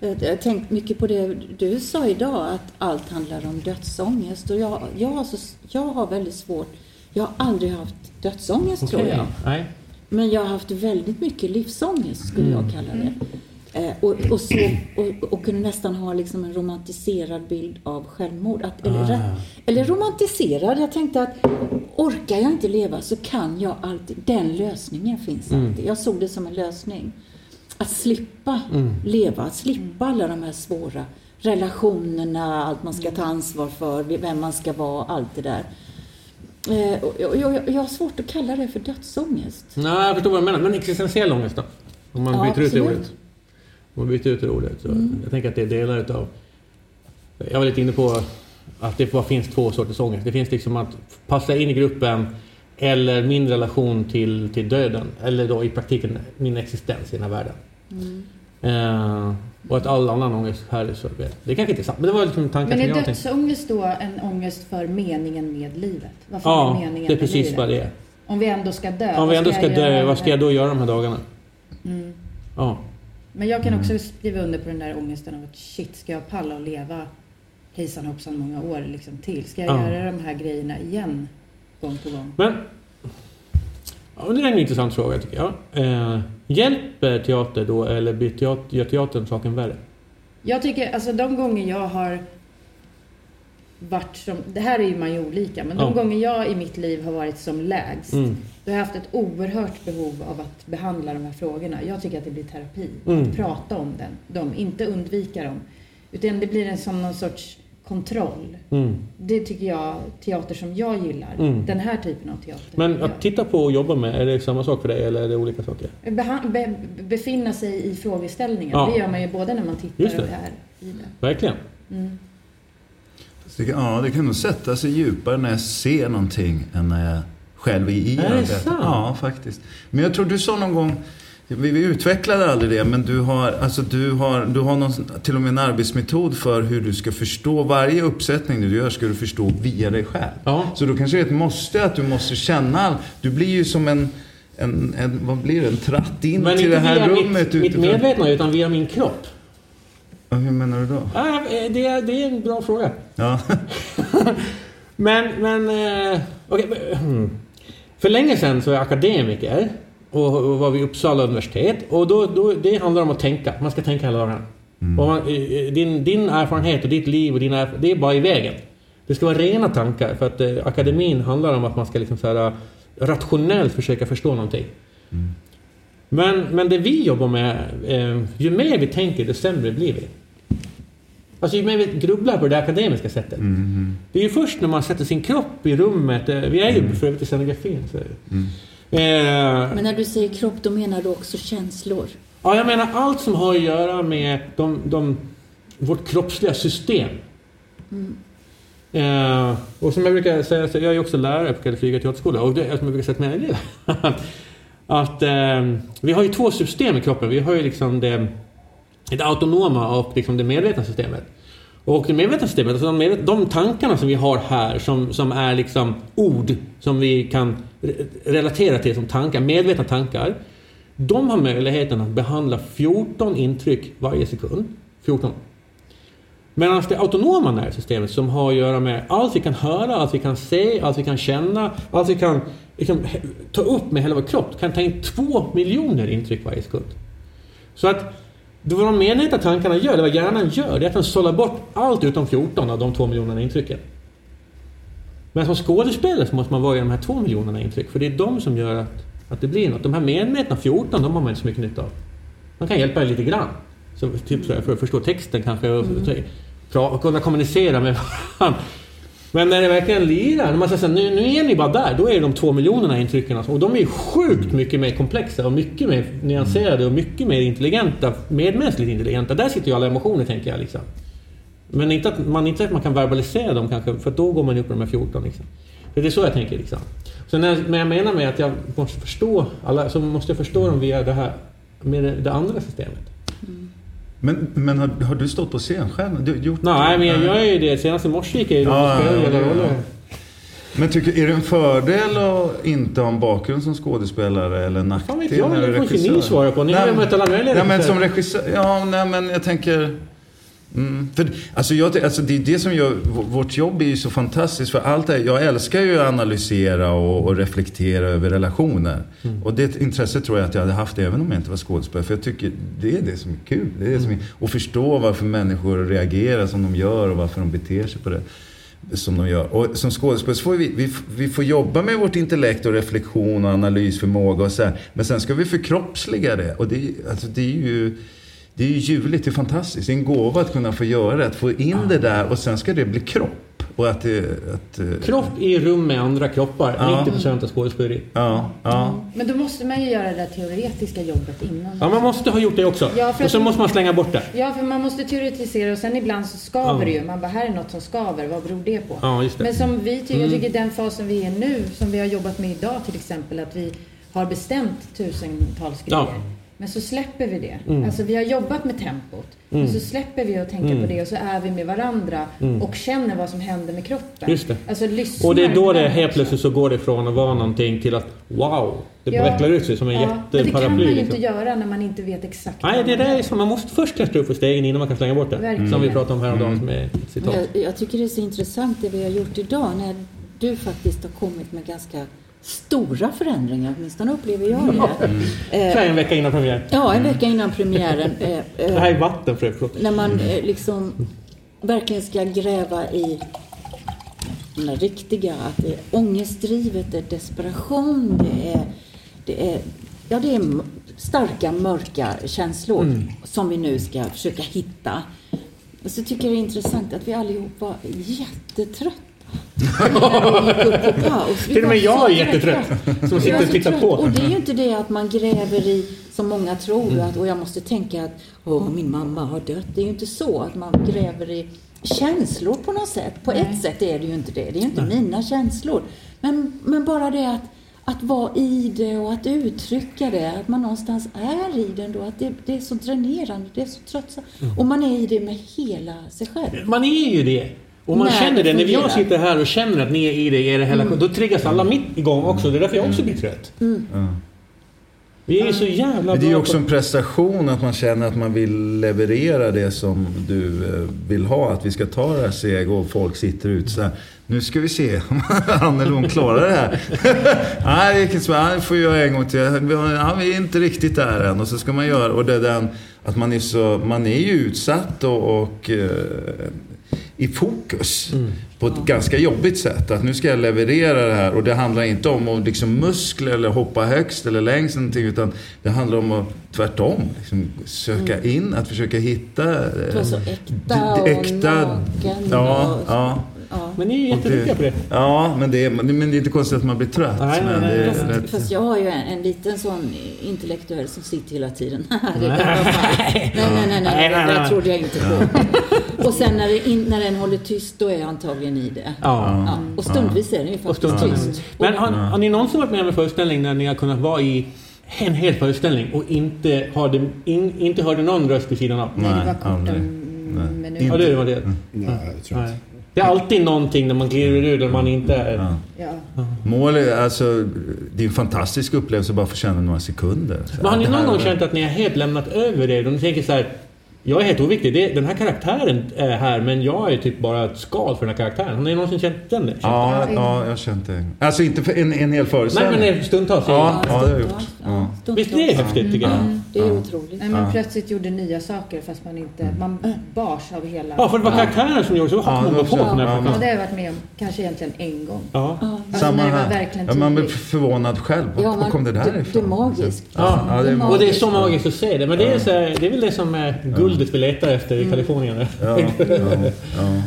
S5: Jag jag har tänkt mycket på det du sa idag, att allt handlar om dödsångest. Och jag, jag, har, så, jag har väldigt svårt, jag har aldrig haft dödsångest tror
S1: Okej.
S5: jag.
S1: Nej.
S5: Men jag har haft väldigt mycket livsångest skulle
S1: Mm.
S5: jag kalla det. Eh, och, och, så, och, och kunde nästan ha liksom en romantiserad bild av självmord. Att, eller,
S1: Ah.
S5: rätt- eller romantiserad, jag tänkte att orkar jag inte leva så kan jag alltid, den lösningen finns
S1: Mm.
S5: alltid. Jag såg det som en lösning. Att slippa
S1: Mm.
S5: leva, att slippa alla de här svåra relationerna, allt man ska ta ansvar för, vem man ska vara, allt det där. Eh, och, och, jag, jag har svårt att kalla det för dödsångest.
S1: Nej, jag förstår vad du menar. Men existentiell ångest då? Om man
S5: Ja,
S1: byter ut det ordet. Om man byter ut det ordet. Så Jag tänker att det är delar utav... Jag var lite inne på att det bara finns två sorters ångest. Det finns liksom att passa in i gruppen eller min relation till, till döden. Eller då i praktiken min existens i den här världen. Eh, och att all annan ångest här är så... Det kanske inte är sant, men det var liksom tankar
S4: Men
S1: som
S4: är dödsångest då en ångest för meningen med livet? Vad fan
S1: Ja,
S4: är meningen
S1: det är precis vad det är.
S4: Om vi ändå ska dö.
S1: Om vi ändå ska
S4: göra
S1: dö, vad ska jag då göra de här dagarna?
S4: Mm.
S1: Ja.
S4: Men jag kan också skriva under på den där ångesten av att shit, ska jag palla och leva hejsan hoppsan många år liksom till? Ska jag
S1: Ja.
S4: göra de här grejerna igen gång på gång?
S1: Men... Ja, det är en intressant fråga tycker jag. Eh, hjälper teater då eller blir teater, gör teatern saken värre?
S4: Jag tycker, alltså de gånger jag har varit som, det här är ju man ju olika, men de
S1: Ja.
S4: gånger jag i mitt liv har varit som lägst,
S1: Mm.
S4: då har jag haft ett oerhört behov av att behandla de här frågorna. Jag tycker att det blir terapi.
S1: Mm.
S4: Att prata om den, dem, inte undvika dem. Utan det blir en som någon sorts kontroll.
S1: Mm.
S4: Det tycker jag, teater som jag gillar.
S1: Mm.
S4: Den här typen av teater.
S1: Men att titta på och jobba med, är det samma sak för dig eller är det olika saker?
S4: Beha- be, befinna sig i frågeställningen.
S1: Ja.
S4: Det gör man ju både när man tittar och är i det.
S1: Verkligen.
S4: Mm.
S2: Det kan, ja, det kan nog sätta sig djupare när jag ser någonting än när jag själv är i
S1: Är det
S2: arbetet. Ja, faktiskt. Men jag tror du sa någon gång, vi, vi utvecklade aldrig det, men du har, alltså du har, du har någon, till och med en arbetsmetod för hur du ska förstå varje uppsättning du gör ska du förstå via dig själv.
S1: Ja.
S2: Så då kanske det är ett måste att du måste känna Du blir ju som en, en, en vad blir det, en tratt in
S1: Men
S2: till
S1: inte
S2: det här
S1: via
S2: rummet.
S1: mitt, mitt
S2: utifrån-
S1: medvetna utan via min kropp.
S2: Hur menar du då?
S1: Ah, det, är, det är en bra fråga.
S2: Ja.
S1: Men, men... Eh, okej, hmm. För länge sedan så är jag akademiker och, och var vid Uppsala universitet. Och då, då, det handlar om att tänka. Man ska tänka hela dagen. Och man, eh, din, din erfarenhet och ditt liv och dina, det är bara i vägen. Det ska vara rena tankar. För att eh, akademin handlar om att man ska liksom så här, rationellt försöka förstå någonting. Men, men det vi jobbar med, eh, ju mer vi tänker desto sämre blir vi. Alltså ju mer vi grubblar på det akademiska sättet.
S2: Mm.
S1: Det är ju först när man sätter sin kropp i rummet. eh, Vi är ju för övrigt i scenografin. Så. Eh,
S5: Men när du säger kropp, då menar du också känslor?
S1: ja, jag menar allt som har att göra med de, de, vårt kroppsliga system. Eh, och som jag brukar säga, så jag är ju också lärare på Kalle Flyga teaterskola. Och det, som jag brukar säga till mina elever. att eh, vi har ju två system i kroppen. Vi har ju liksom det, det autonoma och liksom det medvetna systemet. Och det medvetna systemet, alltså de, medvetna, de tankarna som vi har här som, som är liksom ord som vi kan re- relatera till som tankar, medvetna tankar. De har möjligheten att behandla 14 intryck varje sekund. 14. Medan det autonoma nervsystemet som har att göra med allt vi kan höra, allt vi kan se, allt vi kan känna, allt vi kan liksom, ta upp med hela vår kropp kan ta in 2 miljoner intryck varje sekund. Så att det vad de medvetna tankarna gör, eller vad hjärnan gör, det är att den sållar bort allt utom 14 av de två miljonerna intrycken. Men som skådespelare så måste man vara i de här två miljonerna intryck, för det är de som gör att, att det blir något. De här medvetna 14, de har man inte så mycket nytta av. Man kan hjälpa dig lite grann. Så, typ för att förstå texten kanske och, och kunna kommunicera med varandra. Men när det verkligen lirar, när man säger nu, nu är ni bara där, då är det de två miljonerna intrycken. Alltså. Och de är ju sjukt mycket mer komplexa och mycket mer nyanserade och mycket mer intelligenta, medmänskligt intelligenta. Där sitter ju alla emotioner tänker jag. Liksom. Men inte att man, inte att man kan verbalisera dem kanske, för då går man upp på de här 14. Liksom. För det är så jag tänker. Liksom. Så när, när jag menar med att jag måste förstå alla, så måste jag förstå dem via det här, med det, det andra systemet. Mm.
S2: Men, men har, har du stått på scen själv? Du, gjort
S1: Nej, men jag gör ju det. Senast i morse gick jag ju runt
S2: Ja, ja, ja. Men tycker, är det en fördel att inte ha en bakgrund som skådespelare eller en nackdel
S1: Fan vet jag, det får inte ni svara på. Ni har ju mött alla möjliga
S2: Nej men som regissör, ja nej men jag tänker... Mm, för, alltså, jag, alltså det är det som gör, vårt jobb är ju så fantastiskt för allt det jag älskar ju att analysera och, och reflektera över relationer.
S1: Mm.
S2: Och det intresset tror jag att jag hade haft även om jag inte var skådespelare. För jag tycker det är det som är kul. Det är det som är, och förstå varför människor reagerar som de gör och varför de beter sig på det som de gör. Och som skådespelare får vi, vi, vi får jobba med vårt intellekt och reflektion och analysförmåga och så här. Men sen ska vi förkroppsliga det. Och det, alltså, det är ju... Det är ju ljuvligt, det är fantastiskt. Det är en gåva att kunna få göra det. Att få in det där och sen ska det bli kropp. Och att det... Att, eh,
S1: Kropp i rum med andra kroppar.
S2: Ja.
S1: 90% av skådespeleri.
S2: Ja, ja.
S4: Men då måste man ju göra det där teoretiska jobbet innan.
S1: Ja, man måste ha gjort det också.
S4: Ja, för
S1: och så
S4: att-
S1: måste man slänga bort det.
S4: Ja, för man måste teoretisera och sen ibland så skaver
S1: Ja.
S4: det ju. Man bara, här är något som skaver, vad beror det på?
S1: Ja, just det.
S4: Men som vi tycker, jag tycker den fasen vi är nu, som vi har jobbat med idag till exempel, att vi har bestämt tusentals grejer.
S1: Ja.
S4: Men så släpper vi det. Alltså vi har jobbat med tempot. Men så släpper vi att tänka på det och så är vi med varandra och känner vad som händer med kroppen.
S1: Just det.
S4: Alltså lyssnar
S1: Och det är då det helt plötsligt så går det från att vara någonting till att wow, det
S4: Ja.
S1: vecklar ut sig som en
S4: Ja, men det kan
S1: jätteparaply.
S4: man ju
S1: liksom.
S4: inte göra när man inte vet exakt
S1: Nej, det där är som man måste först testa upp för stegen innan man kan slänga bort det.
S4: Verkligen.
S1: Som vi pratade om häromdagen ett
S5: Men
S1: citat.
S5: Jag, jag tycker det är så intressant det vi har gjort idag när du faktiskt har kommit med ganska stora förändringar, åtminstone upplever jag det.
S1: Så här
S5: Eh,
S1: en vecka innan premiär.
S5: ja, en vecka innan premiären. eh, eh,
S1: Det här är vatten för förlåt.
S5: när man eh, liksom verkligen ska gräva i det riktiga, att det är ångestdrivet, det är desperation, det är, det är, ja, det är starka mörka känslor som vi nu ska försöka hitta. Och så tycker jag det är intressant att vi allihop var jättetrötta.
S1: Till och med jag är jättetrött. Som sitter och tittar på.
S5: Och det är ju inte det att man gräver i, som många tror, att och jag måste tänka att åh, min mamma har dött. Det är ju inte så att man gräver i känslor på något sätt. På ett sätt är det ju inte det. Det är ju inte mina känslor. Men, men bara det att, att vara i det och att uttrycka det. Att man någonstans är i det ändå. Att det, det är så dränerande, det är så tröttsamt.
S1: Mm.
S5: Och man är i det med hela sig själv.
S1: Man är ju det. Och man
S5: När
S1: känner det.
S5: det
S1: När jag sitter här och känner att ni är i det i era relation, då triggas alla mitt igång också. Det är därför jag också blir trött. Vi är ju så jävla
S2: Men det är ju
S1: bra
S2: också en prestation att man känner att man vill leverera det som du eh, vill ha. Att vi ska ta det här steg och folk sitter ute så här. Nu ska vi se om han eller hon klarar det här. Nej, det gick inte så bra. Nej, får vi göra en gång till. Ja, vi är inte riktigt där än. Och så ska man göra. Och det är den, att man är så, man är ju utsatt och, och eh, i fokus. På ett ganska jobbigt sätt. Att nu ska jag leverera det här. Och det handlar inte om att liksom muskler eller hoppa högst eller längst eller någonting. Utan det handlar om att tvärtom. Liksom, söka in, att försöka hitta...
S5: Det var så
S2: eh,
S5: äkta
S2: d-
S5: och
S2: äkta,
S5: naken.
S2: Ja,
S5: och,
S2: ja.
S5: Ja.
S1: Men ni är jätteduktiga på det.
S2: Ja, men det, är, men det är inte konstigt att man blir trött.
S1: Nej, nej,
S2: men
S1: nej,
S2: det är
S1: fast-
S2: rätt-
S5: Fast jag har ju en, en liten sån intellektuell som sitter hela tiden. nej, nej, nej, nej,
S1: Nej, nej,
S5: det
S1: nej.
S5: trodde jag inte på. Och sen när, det in, när den håller tyst, då är jag antagligen i det.
S1: Ja.
S5: Ja, och stundvis är den ju faktiskt tyst.
S1: Men har, har ni någonsin varit med om en föreställning när ni har kunnat vara i en hel föreställning och inte, hade, in, inte hörde någon röst vid sidan av?
S4: Nej, det var
S2: Nej,
S4: kort
S2: aldrig.
S4: om minut.
S1: Ja, det var det.
S3: Nej, jag tror inte.
S1: Det är alltid någonting när man glider ur där man inte är...
S2: Ja.
S4: Ja.
S2: Mål är, alltså, det är en fantastisk upplevelse att bara få känna några sekunder. Så
S1: Men har ni någon gång känt att ni har helt lämnat över det? Och ni tänker så här, jag är helt oviktig. Det, den här karaktären är här, men jag är typ bara ett skal för den här karaktären. Har ni någonsin känt den? Känt
S2: Ja,
S4: Ja,
S2: ja, jag har känt det. Alltså inte för en, en hel
S1: Nej,
S2: föreställning.
S1: men det är stundtals.
S2: Ja.
S5: Ja,
S2: det har jag
S5: stundtals.
S2: gjort. Ja.
S1: Visst är det häftigt tycker jag?
S5: Mm, det är otroligt.
S4: Nej, men plötsligt gjorde nya saker fast man inte... Man bars av hela...
S1: Ja, för det var karaktären som gjorde så.
S2: Ja,
S1: Ja, man
S2: det
S1: var på
S2: var
S1: den här
S2: Ja,
S4: Ja, det har jag varit med om. Kanske egentligen en gång.
S1: Ja.
S4: Alltså
S2: Samma
S4: när det var
S2: här.
S4: verkligen
S2: Ja, man blir förvånad själv. Var
S5: Ja, man,
S2: kom det där
S5: det, det är
S2: ifrån?
S5: magiskt.
S1: Ja,
S2: ja, det är
S1: Och det är så magiskt att se det. Men det är, så det är väl det som är guldet vi letar efter i Kalifornien.
S2: Ja, ja, ja.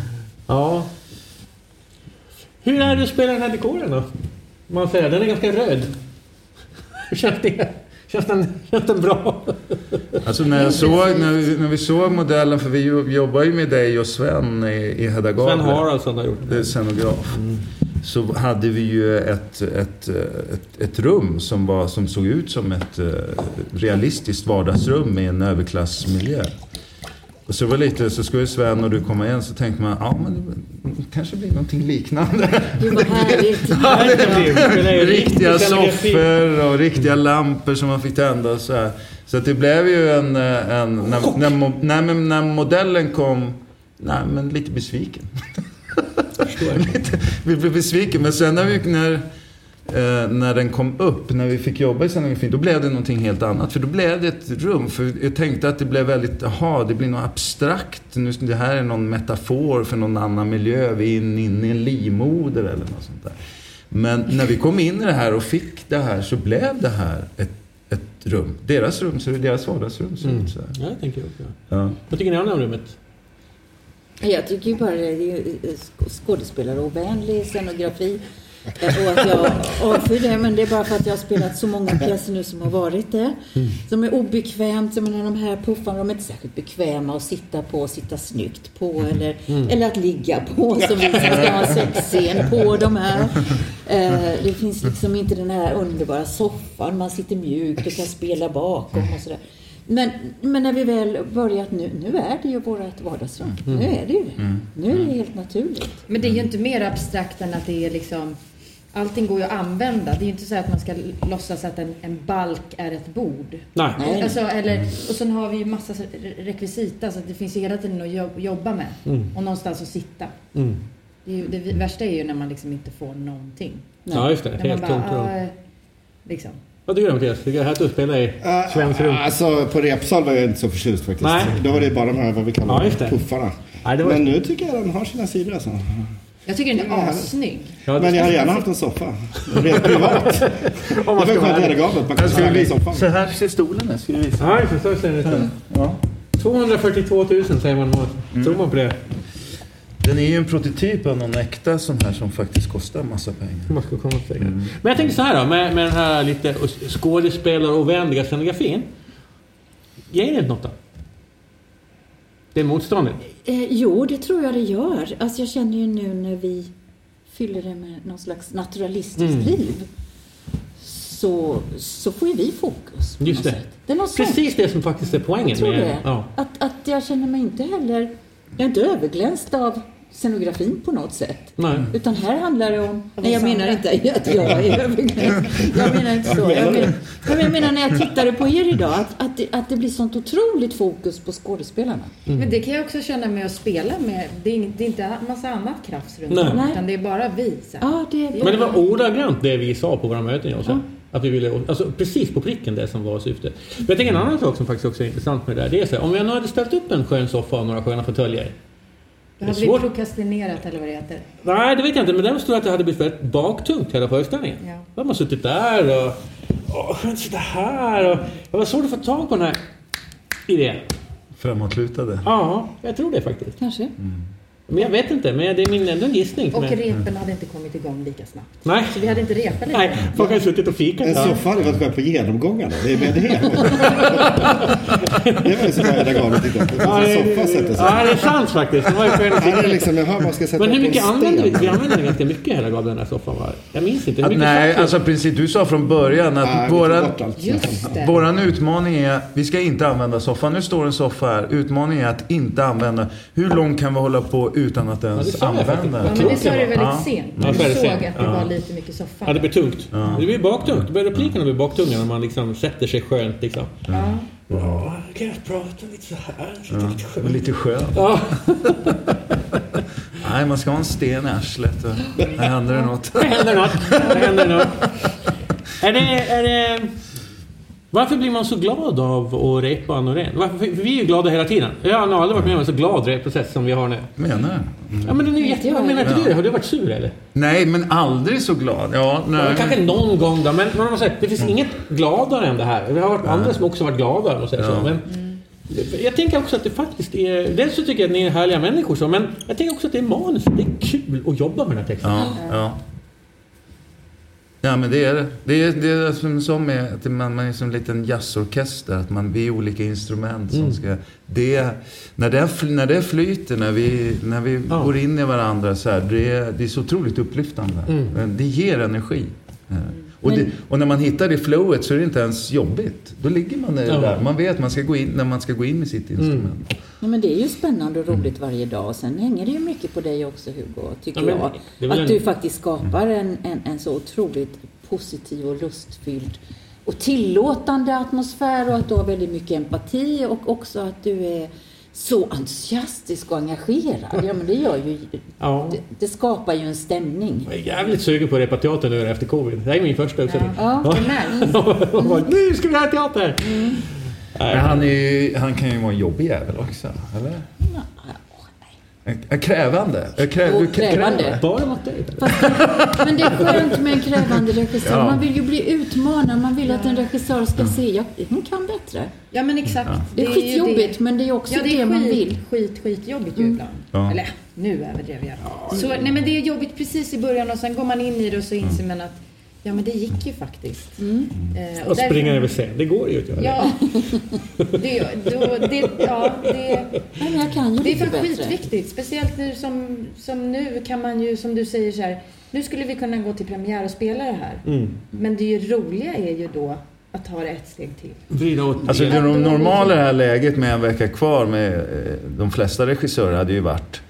S1: Ja. Hur är det att spela den här dekoren då? Man säger, den är ganska röd. Hur känns det? Känns den, känns den bra?
S2: Alltså när, jag såg, när, vi, när vi såg modellen, för vi jo- jobbar ju med dig och Sven i, i Hedda
S1: Sven
S2: Gabler.
S1: Haraldsson har gjort
S2: Det är scenograf. Så hade vi ju ett, ett, ett, ett rum som, var, som såg ut som ett eh, realistiskt vardagsrum med en överklassmiljö. Och så var det lite, så skulle Sven och du komma igen så tänkte man, ja men det kanske blir någonting liknande.
S5: Gud vad härligt.
S2: Det blev riktiga soffor och riktiga lampor som man fick tända och så här. Så det blev ju en... eh, en när, när, när, när modellen kom, nej men lite besviken. lite, vi blev besviken. Men sen när, vi, när, eh, när den kom upp, när vi fick jobba i scenografin, då blev det någonting helt annat. För då blev det ett rum. För jag tänkte att det blev väldigt, jaha, det blir något abstrakt. Nu, det här är någon metafor för någon annan miljö. Vi är inne in i en livmoder eller något sånt där. Men när vi kom in i det här och fick det här så blev det här ett, ett rum. Deras rum, så deras vardagsrum ser ut så här.
S1: Ja, jag tänker också.
S2: Ja.
S1: Vad tycker ni om rummet?
S5: Jag tycker ju bara det är skådespelarovänlig scenografi. Och att jag avskyr det, men det är bara för att jag har spelat så många pjäser nu som har varit det. Som är obekvämt. Jag menar de här puffarna, de är inte särskilt bekväma att sitta på, sitta snyggt på eller, eller att ligga på som vi ska ha sexscen på de här. Eh, Det finns liksom inte den här underbara soffan, man sitter mjukt och kan spela bakom och sådär. Men, men när vi väl börjat nu, nu är det ju vårt vardagsrum. Nu är det ju det. Nu är det helt naturligt.
S4: Men det är ju inte mer abstrakt än att det är liksom Allting går ju att använda. Det är ju inte så att man ska låtsas att en, en balk är ett bord.
S1: Nej.
S5: Nej.
S4: Alltså, eller, och sen har vi ju massa re- rekvisita så att det finns ju hela tiden att jobb- jobba med. Och någonstans att sitta.
S1: Mm.
S4: Det, är ju, det värsta är ju när man liksom inte får någonting.
S1: Ja, just det.
S4: När
S1: Helt tomt rum.
S4: ah, liksom.
S1: Vad tycker du Mattias? Tycker du det är härligt att spela i Svens rum?
S3: Alltså på repsal var jag inte så förtjust faktiskt.
S1: Nej.
S3: Då var det bara de här vad vi kallar
S1: Ja,
S3: puffarna.
S1: Nej, det var-
S3: Men nu tycker jag den har sina sidor alltså.
S4: Jag tycker den är assnygg.
S1: Ja,
S3: Men jag hade gärna haft en soffa. Rent privat. Det
S1: Om
S3: var skönt i. Herrgablet. Man kan i
S2: visa-
S3: soffan.
S2: Så här ser stolen ut. Ska vi visa?
S1: Det. Så ser det ut.
S2: Ja.
S1: 242 000 säger man. Tror man på det?
S2: Den är ju en prototyp av någon äkta sån här som faktiskt kostar massa pengar.
S1: Man ska komma till det. Men jag tänker så här då, med, med den här lite skådespelarovänliga scenografin. Ger det inte något då? Det motståndet.
S5: Eh, jo, det tror jag det gör. Alltså jag känner ju nu när vi fyller det med någon slags naturalistiskt
S1: Mm.
S5: liv. Så, så får ju vi fokus.
S1: Just det.
S5: Det.
S1: Precis det som faktiskt är poängen.
S5: Jag tror
S1: med,
S5: det.
S1: Ja.
S5: Att, att jag känner mig inte heller... Jag är inte överglänst av scenografin på något sätt.
S1: Nej.
S5: Utan här handlar det om... Nej, jag menar inte att jag är. Jag menar inte så. Jag menar, jag menar när jag tittade på er idag, att, att, det, att det blir sånt otroligt fokus på skådespelarna.
S4: Men det kan jag också känna med att spela med. Det är, ing- det är inte en massa annat krafts runt
S1: Nej.
S4: om, utan det är bara vi. Så.
S5: Ja, det är
S1: Men det var ordagrant det vi sa på våra möten jag och. Att vi ville, alltså precis på pricken det som var syftet. Men jag tänker en annan sak som faktiskt också är intressant med det där. Det är så här, om vi nu hade ställt upp en skön soffa och några sköna fåtöljer.
S4: Då hade vi
S1: svårt.
S4: prokrastinerat eller vad det heter.
S1: Nej, det vet jag inte. Men däremot tror jag att det hade blivit väldigt baktungt hela föreställningen.
S4: Ja.
S1: Då hade man suttit där och... Åh, skönt att sitta här och... Det var svårt att få tag på den här idén.
S2: Framåtlutade.
S1: Ja, jag tror det faktiskt.
S5: Kanske.
S1: Men jag vet inte. Men det är min ändå en gissning.
S4: Och
S1: Men-
S4: repen hade inte kommit igång lika snabbt.
S1: Nej.
S4: Så vi hade inte repat lika
S1: Nej, folk ju suttit och fikat.
S3: En
S1: Ja.
S3: soffa hade varit skönt på genomgångarna. Det är med det. det var ju så bra i Herrgablet tittade på.
S1: Ja,
S3: En
S1: det-
S3: soffa sätter sig.
S1: Ja, det är sant faktiskt. Det var ju skönt att
S3: Här är
S1: sitta.
S3: det liksom, jaha, man ska sätta
S1: Men hur mycket använde vi? Vi använde den ganska mycket hela gav den här soffan va? Jag minns inte. Hur mycket
S2: nej,
S1: vi?
S2: alltså precis. Du sa från början att
S3: Nej, vi
S2: våran, våran utmaning är, vi ska inte använda soffan. Nu står en soffa här. Utmaningen är att inte använda. Hur långt kan vi hålla på utan att
S1: det
S2: ens
S1: faktiskt.
S2: använda
S4: Ja,
S2: den?
S4: men det sa du väldigt
S2: Ja.
S4: sent.
S1: Ja,
S4: Du
S1: det
S4: såg
S1: sent.
S4: att det var lite mycket soffa.
S1: Ja, det blir tungt. Det blir baktungt. Det blir replikerna blir baktunga när man liksom sätter sig skönt liksom.
S4: Ja.
S1: Ja, kan jag prata lite så här? Lite
S2: Och
S1: skönt.
S2: lite skön.
S1: Ja,
S2: Nej, man ska ha en sten i arslet. Här händer det något.
S1: det händer något. Det händer något. Är det, är det... Varför blir man så glad av att repa Norén? Varför, för vi är ju glada hela tiden. Jag har aldrig varit med om en så glad repprocess som vi har nu.
S2: Menar du?
S1: Ja, men den är ju jätte... Vad menar inte du? Har du varit sur eller?
S2: Nej, men aldrig så glad. Ja,
S1: Ja,
S2: nej.
S1: kanske någon gång då, men, man säger, det finns inget gladare än det här. Vi har varit andra som också varit glada, om man säger så.
S2: Ja.
S1: Men jag tänker också att det faktiskt är... Dels så tycker jag att ni är härliga människor så, men jag tänker också att det är manus. Det är kul att jobba med den här texten.
S2: Ja, ja. Ja, men det är det. Det är, det är som, som med att man, man är som en liten jazzorkester. Att man, vi är olika instrument som
S1: Mm.
S2: ska... Det, när, det, när det flyter, när vi, när vi
S1: Ja.
S2: går in i varandra så här, det, är- det är så otroligt upplyftande.
S1: Mm.
S2: Det ger energi. Eh, Och, det, och när man hittar det flowet så är det inte ens jobbigt. Då ligger man
S1: Ja.
S2: där. Man vet att man ska gå in, när man ska gå in med sitt instrument.
S5: Ja, men det är ju spännande och roligt varje dag. Och sen hänger det ju mycket på dig också Hugo, tycker
S1: Ja, men
S5: jag. Att
S1: en-
S5: du faktiskt skapar en, en, en så otroligt positiv och lustfylld och tillåtande atmosfär och att du har väldigt mycket empati och också att du är så entusiastisk och engagerad. Ja, men det gör ju...
S1: Ja.
S5: Det, det skapar ju en stämning.
S1: Jag är jävligt sugen på att repa teater nu efter covid. Det här är min första uppsättning.
S5: Ja.
S1: Jag bara, nu ska vi ha teater!
S2: Men han, är ju, han kan ju vara en jobbig jävel också, eller? En Krävande? En Krä,
S5: Jo,
S2: du- krä-
S5: krävande.
S1: Bara mot dig.
S5: Men det är skönt med en krävande regissör.
S2: Ja.
S5: Man vill ju bli utmanad. Man vill att en regissör ska se, ja, hon kan bättre.
S4: Ja men exakt.
S5: Det är skitjobbigt,
S4: det.
S5: men det är också
S4: Ja, det är
S5: det man
S4: skit,
S5: vill.
S4: skit, skitjobbigt ju ibland.
S2: Ja.
S4: Eller nu överdrev jag. Så, nej men det är jobbigt precis i början och sen går man in i det och så inser man att ja men det gick ju faktiskt. Eh,
S1: Och
S4: därför-
S1: springa över scen. Det går ju att göra.
S4: Ja. Det, då, det, ja, det,
S5: Nej, men jag kan ju
S4: det är
S5: bättre.
S4: skitviktigt. Speciellt nu som, som nu kan man ju, som du säger så här, nu skulle vi kunna gå till premiär och spela det här.
S1: Mm.
S4: Men det ju roliga är ju då att ta det ett steg till.
S1: Vrida åt
S2: Alltså det normala i det här läget med en vecka kvar med eh, de flesta regissörer hade ju varit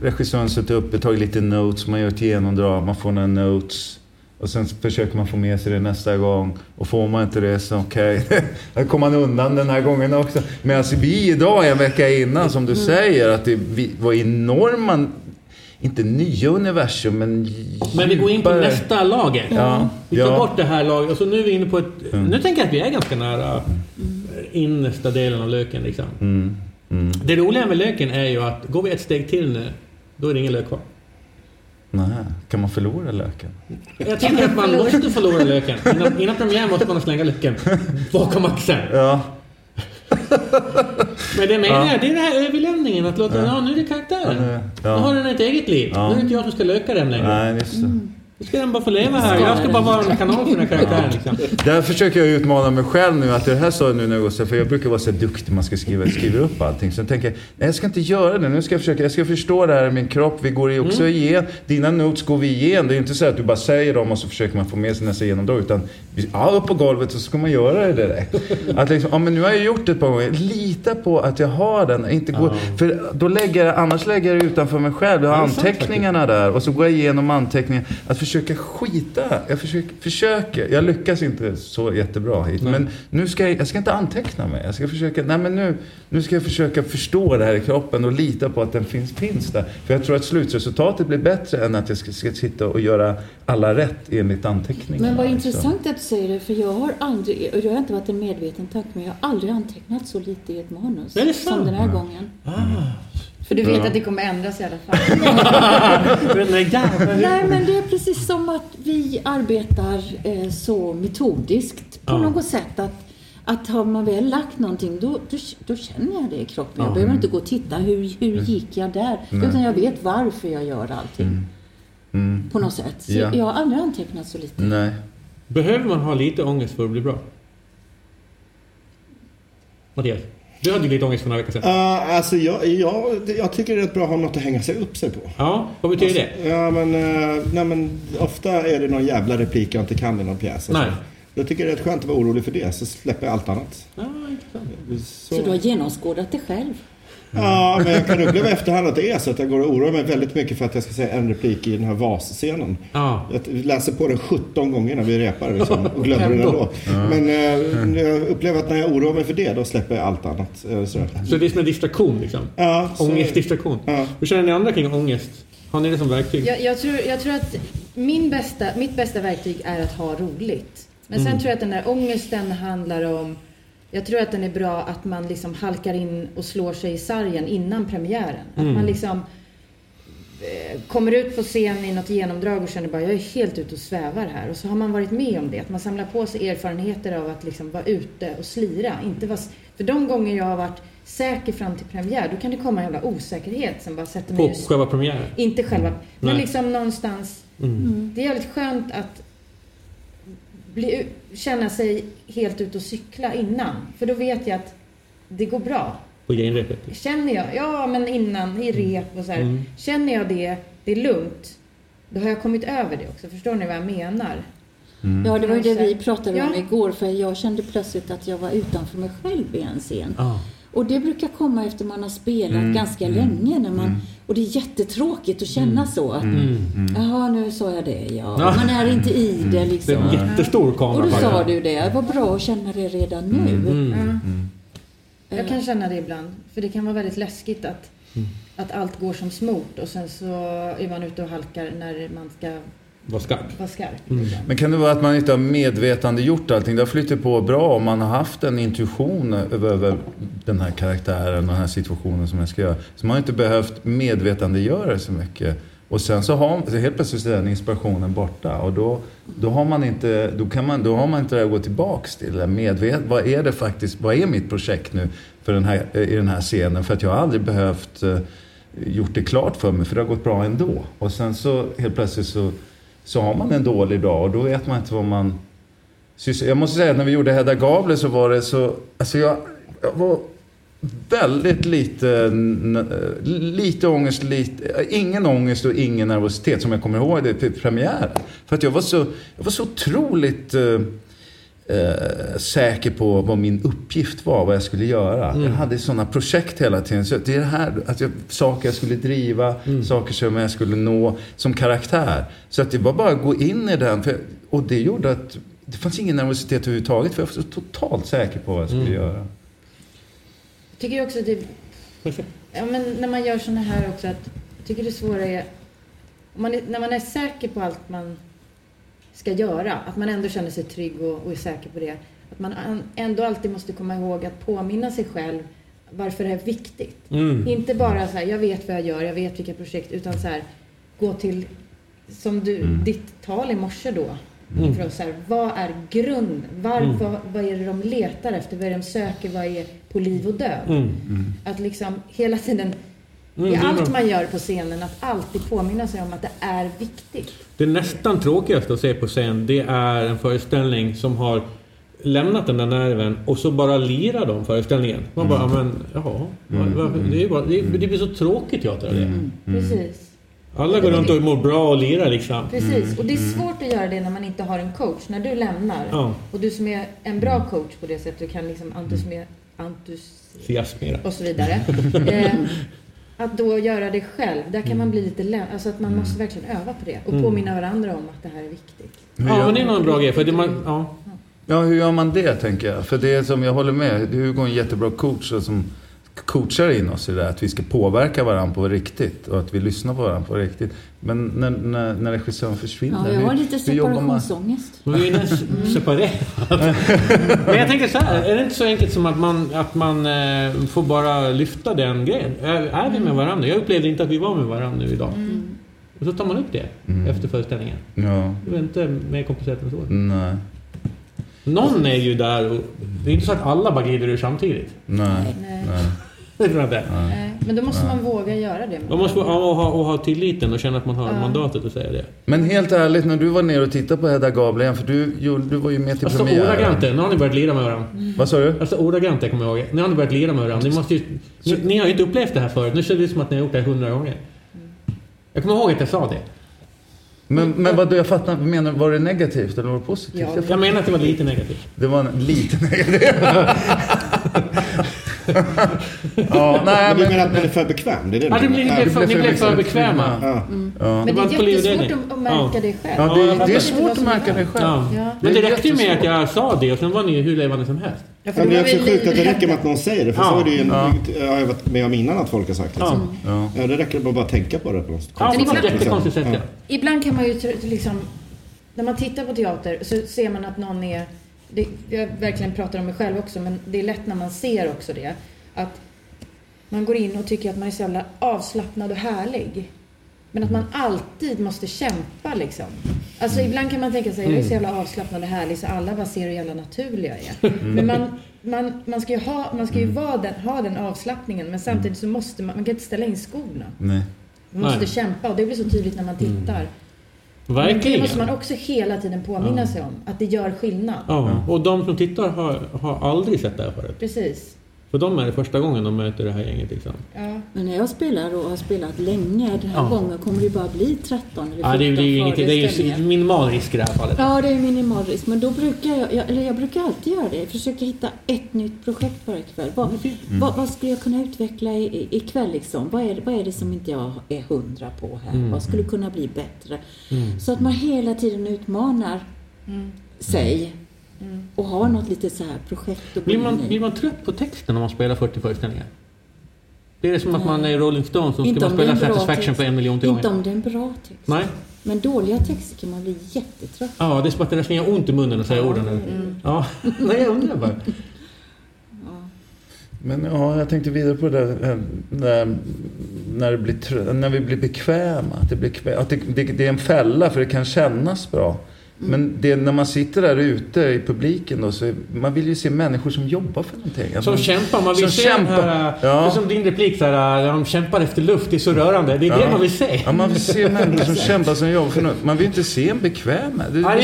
S2: regissören suttit uppe, tagit lite notes, man gör ett genomdrag, man får några notes. Och sen försöker man få med sig det nästa gång. Och får man inte det så okej. Då kommer man undan den här gången också. Men alltså vi idag, en vecka innan, som du säger, att det vi- var enorma, inte nya universum, men
S1: Men vi går in på
S2: djupare.
S1: nästa lager.
S2: Ja,
S1: Vi tar
S2: ja.
S1: bort det här lagret och så nu är vi inne på ett... Nu tänker jag att vi är ganska nära innersta delen av löken liksom.
S2: Mm, mm.
S1: Det roliga med löken är ju att går vi ett steg till nu, då är det ingen lök kvar.
S2: Nej, kan man förlora löken?
S1: Jag tycker att man måste förlora löken. Innan, innan premiär måste man slänga löken bakom axeln.
S2: Ja,
S1: Men det menar
S2: Ja.
S1: jag, det är den här överlämningen. Att låta, ja. nu är det karaktären.
S2: Ja, nu- ja.
S1: Har den ett eget liv.
S2: Ja.
S1: Nu är det inte jag som ska löka den längre.
S2: nej just det.
S1: Nu ska den bara få leva här. Jag ska bara vara en kanal för den här karaktären. Liksom.
S2: Där försöker jag utmana mig själv nu. Att det här sa jag nu när jag går så för jag brukar vara så duktig man ska skriva, skriva upp allting. Så jag tänker, nej jag ska inte göra det. Nu ska jag försöka, jag ska förstå det här i min kropp. Vi går också
S1: Mm.
S2: igen. Dina notes går vi igen. Det är inte så att du bara säger dem och så försöker man få med sig nästa genomdrag. Utan, ja, upp på golvet och så ska man göra det direkt. Att liksom, ja men nu har jag gjort det ett par gånger. Lita på att jag har den. Inte gå, För då lägger jag, annars lägger jag det utanför mig själv. Jag har anteckningarna där. Och så går jag igenom anteckningar. Att försöka skita. Jag försöker, försöker. Jag lyckas inte så jättebra hit.
S1: Nej.
S2: Men nu ska jag, jag ska inte anteckna mig. Jag ska försöka, nej men nu, nu ska jag försöka förstå det här i kroppen och lita på att den finns, finns där. För jag tror att slutresultatet blir bättre än att jag ska, ska sitta och göra alla rätt enligt anteckningarna.
S5: Men vad
S2: liksom.
S5: intressant att du säger det, för jag har aldrig, och det har inte varit en medveten tanke, men jag har aldrig antecknat så lite i ett manus som den här gången.
S4: För du vet
S2: Ja.
S4: att det kommer ändras i alla fall.
S1: Nej.
S5: Nej, men det är precis som att vi arbetar eh, så metodiskt på
S1: Ja.
S5: något sätt. Att, att har man väl lagt någonting, då, då, då känner jag det i kroppen.
S1: Ja.
S5: Jag behöver inte gå och titta, hur, hur gick jag där? Utan jag vet varför jag gör allting.
S2: Mm.
S5: På något sätt. Så
S2: Ja.
S5: jag har aldrig antecknat så lite.
S2: Nej.
S1: Behöver man ha lite ångest för att bli bra? Mattias, du hade ju lite ångest för några veckor sedan.
S3: Uh, alltså jag, jag, jag tycker det är rätt bra att ha något att hänga sig upp sig på.
S1: Ja, vad betyder det?
S3: Ja men, eh, nej, men ofta är det någon jävla replik jag inte kan i någon pjäs.
S1: Nej.
S3: Alltså. Jag tycker det är rätt skönt att vara orolig för det, så släpper jag allt annat.
S1: Ja.
S3: Så,
S5: Så du har genomskådat det själv?
S3: Ja, men jag kan uppleva efterhand att det är så att jag går och oroar mig väldigt mycket för att jag ska säga en replik i den här vasscenen.
S1: Ja.
S3: Jag läser på den 17 gånger när vi repar liksom, och glömmer den ändå. Men eh, jag upplever att när jag oroar mig för det, då släpper jag allt annat. Eh, sådär.
S1: Så det är som en distraktion liksom?
S3: Ja, så-
S1: Ångestdistraktion.
S3: Ja.
S1: Hur känner ni andra kring ångest? Har ni det som verktyg?
S4: Jag, jag, tror, jag tror att min bästa, mitt bästa verktyg är att ha roligt. Men
S1: Mm.
S4: sen tror jag att den där ångesten handlar om jag tror att den är bra att man liksom halkar in och slår sig i sargen innan premiären. Att
S1: Mm.
S4: man liksom eh, kommer ut på scen i något genomdrag och känner bara jag är helt ute och svävar här. Och så har man varit med om det. Att man samlar på sig erfarenheter av att liksom vara ute och slira. Inte vara, för de gånger jag har varit säker fram till premiär, då kan det komma en jävla osäkerhet som bara sätter mig
S1: På
S4: ur
S1: själva premiären?
S4: inte själva, men
S1: Nej.
S4: liksom någonstans.
S1: Mm.
S4: Det är jävligt skönt att bli, känna sig helt ute och cykla innan. För då vet jag att det går bra.
S1: På genrepet?
S4: Känner jag, ja men innan i rep och så här.
S1: Mm.
S4: Känner jag det, det är lugnt. Då har jag kommit över det också. Förstår ni vad jag menar?
S5: Ja, det var ju det vi pratade om
S4: Ja.
S5: igår. För jag kände plötsligt att jag var utanför mig själv i en scen.
S1: Ja.
S5: Och det brukar komma efter man har spelat ganska länge. När man, Och det är jättetråkigt att känna så. Att, Jaha, nu sa jag det. Ja. Man är inte i det
S1: Det är
S5: liksom.
S1: en jättestor
S5: Och
S1: kamera
S5: då
S1: på
S5: sa
S1: det.
S5: du det. Vad bra att känna det redan nu.
S1: Mm.
S4: Jag kan känna det ibland. För det kan vara väldigt läskigt att, att allt går som smort och sen så är man ute och halkar när man ska
S1: Var skarp.
S4: vara skarp.
S1: Mm.
S2: Men kan det vara att man inte har medvetande gjort allting? Det har flyttat på bra om man har haft en intuition över, över den här karaktären och den här situationen som jag ska göra. Så man har inte behövt medvetandegöra det så mycket. Och sen så har så helt plötsligt är den inspirationen borta och då, då, har man inte, då, kan man, då har man inte det att gå tillbaks till. Medvet, vad är det faktiskt, vad är mitt projekt nu för den här, i den här scenen? För att jag har aldrig behövt eh, gjort det klart för mig för det har gått bra ändå. Och sen så helt plötsligt så, så har man en dålig dag och då vet man inte vad man Jag måste säga att när vi gjorde Hedda Gabler så var det så, alltså jag, jag var väldigt lite, lite ångest, lite, ingen ångest och ingen nervositet som jag kommer ihåg det till premiären. För att jag var så, jag var så otroligt eh, eh, säker på vad min uppgift var, vad jag skulle göra. Jag hade sådana projekt hela tiden. Så det är det här, att jag, saker jag skulle driva, saker som jag skulle nå som karaktär. Så att det var bara att gå in i den. För, och det gjorde att det fanns ingen nervositet överhuvudtaget. För jag var så totalt säker på vad jag skulle göra.
S4: Jag tycker också att det, ja, men när man gör såna här också att jag tycker det svåra är, man är när man är säker på allt man ska göra, att man ändå känner sig trygg och, och är säker på det. Att man an- ändå alltid måste komma ihåg att påminna sig själv varför det är viktigt.
S1: Mm.
S4: Inte bara så här, jag vet vad jag gör, jag vet vilka projekt, utan så här, gå till, som du, ditt tal i morse då.
S1: Mm.
S4: För så här, vad är grunden? Var, vad, vad är det de letar efter? Vad är det de söker? Vad är på liv och död?
S1: Mm.
S4: Att liksom hela tiden,
S1: Mm,
S4: i allt man gör på scenen, att alltid påminna sig om att det är viktigt.
S1: Det nästan tråkigaste att se på scen, det är en föreställning som har lämnat den där nerven och så bara lirar de föreställningen. Man bara, men jaha. vad- vad- Det, är bara, det, det blir så tråkigt teater av det.
S4: Precis.
S1: Alla går runt och mår bra och lirar liksom.
S4: Precis. Och det är svårt att göra det när man inte har en coach. När du lämnar,
S1: Ja.
S4: och du som är en bra coach på det sättet, du kan liksom entusiasmera, entus
S1: Entusiasmera.
S4: och så vidare. Eh, att då göra det själv, där kan man bli lite lä- Alltså att man måste verkligen öva på det och påminna varandra om att det här är viktigt.
S1: Ja, men det är nog en bra grej. För det man, ja.
S2: Ja, hur gör man det tänker jag? För det är som jag håller med, Hugo är en jättebra coach som coachar in oss i det att vi ska påverka varandra på riktigt och att vi lyssnar på varandra på riktigt. Men när, när, när regissören försvinner,
S5: Ja, jag har lite separationsångest.
S1: Vi är nästan separerade. Men jag tänker så här, är det inte så enkelt som att man, att man eh, får bara lyfta den grejen? Är, är vi med varandra? Jag upplevde inte att vi var med varandra nu idag. Och så tar man upp det efter föreställningen.
S2: Ja,
S1: Det är inte mer komplicerat än så.
S2: nej,
S1: Någon är ju där och det är inte så att alla bara glider ur samtidigt.
S2: nej,
S4: Nej.
S2: nej.
S1: Det tror jag inte.
S4: Nej, Men då måste man våga göra det.
S1: Man måste och, ha, och ha tilliten och känna att man har
S4: Ja.
S1: mandatet att säga det.
S2: Men helt ärligt, när du var nere och tittade på Hedda Gabler igen, för du, du var ju med till
S1: Alltså
S2: premiären.
S1: ordagrant, nu har ni börjat lira med varandra.
S2: Vad sa du?
S1: Alltså ordagrant, jag kommer ihåg. Nu har ni börjat lira med varandra. Ni, måste ju, ni, ni har ju inte upplevt det här förut. Nu känns det som att ni har gjort det här hundra gånger. Jag kommer ihåg att jag sa det.
S2: Men, men vad, jag fattar vad menar? Var det negativt eller var det positivt?
S4: Ja.
S2: Jag
S1: Jag menar att det var lite negativt.
S2: Det var en liten negativ. ja, nej
S3: Men du
S2: men...
S3: menar att man är för bekväm? Det är det
S1: Ja,
S3: du
S1: det blir, blev för, ni blev för bekväma.
S3: Ja.
S4: Men
S1: Det
S4: det
S1: var en
S4: är jättesvårt
S1: det.
S4: att, märka
S1: Ja.
S4: det själv.
S2: Ja,
S1: Ja,
S2: det, det är svårt att märka det själv.
S1: Ja.
S4: Ja.
S1: Men det
S2: Det
S1: räckte ju med att jag sa det och sen var ni ju hur levande som helst.
S4: Ja, för
S3: Ja, men det är också sjukt att det räcker med att någon säger det. För
S1: Ja.
S3: så är det ju en,
S2: Ja.
S3: jag har jag varit med om innan att folk har sagt. Liksom.
S2: Ja.
S3: Ja. det räcker med att bara tänka på det på något
S1: Ja,
S3: konstigt sätt, liksom.
S1: ja.
S4: Ibland kan man ju liksom, när man tittar på teater så ser man att någon är, det, jag verkligen pratar om mig själv också, men det är lätt när man ser också det, att man går in och tycker att man är så jävla avslappnad och härlig. Men att man alltid måste kämpa liksom. Alltså ibland kan man tänka sig, jag är så jävla avslappnad och härlig så alla bara ser hur jävla naturlig jag är. Men man, man, man ska ju, ha, man ska ju vara den, ha den avslappningen men samtidigt så måste man, man kan inte ställa in skorna.
S2: Nej.
S4: Man måste
S1: Nej.
S4: kämpa och det blir så tydligt när man tittar. Men det
S1: Verkligen.
S4: måste man också hela tiden påminna sig om, att det gör skillnad.
S1: Ja, och de som tittar har, har aldrig sett det här förut.
S4: Precis.
S1: För dem är det första gången de möter det här gänget liksom.
S4: Ja.
S5: Men när jag spelar och har spelat länge, den här
S1: Ja.
S5: gången kommer det bara bli 13 eller 14
S1: Ja, det är ju ingenting, det är ju minimal risk i det här fallet.
S5: Ja, det är minimal risk. Men då brukar jag, jag, eller jag brukar alltid göra det. Jag försöker hitta ett nytt projekt varje kväll. Vad, vad, vad skulle jag kunna utveckla i- ikväll liksom? Vad är, det- vad är det som inte jag är hundra på här?
S1: Mm.
S5: Vad skulle kunna bli bättre? Så att man hela tiden utmanar sig och har något litet så här projekt
S1: Blir man, blir man trött på texten om man spelar 40 föreställningar? Det är som att man är Rolling Stones och ska man spela Satisfaction
S5: text.
S1: för en miljon till
S5: Inte
S1: gånger.
S5: om det är en bra text.
S1: Nej.
S5: Men dåliga texter kan man bli jättetrött
S1: Ja, det är som att det nästan gör ont i munnen att säga orden. Ja, nej jag undrar bara.
S2: Men ja, jag tänkte vidare på det där, när, när, det blir, när vi blir bekväma. Att, det, blir att det, det, det är en fälla för det kan kännas bra. Men det, när man sitter där ute i publiken då, så är, man vill ju se människor som jobbar för någonting. Att
S1: Som
S2: man,
S1: kämpar, man vill se den
S2: kämpar.
S1: här...
S2: Ja.
S1: Det är som din replik där, när de kämpar efter luft, det är så rörande. Det är det
S2: Ja.
S1: man vill se.
S2: Ja, man vill se människor som kämpar, som jobbar för något. Man vill inte se en bekväm. Det,
S1: Ja,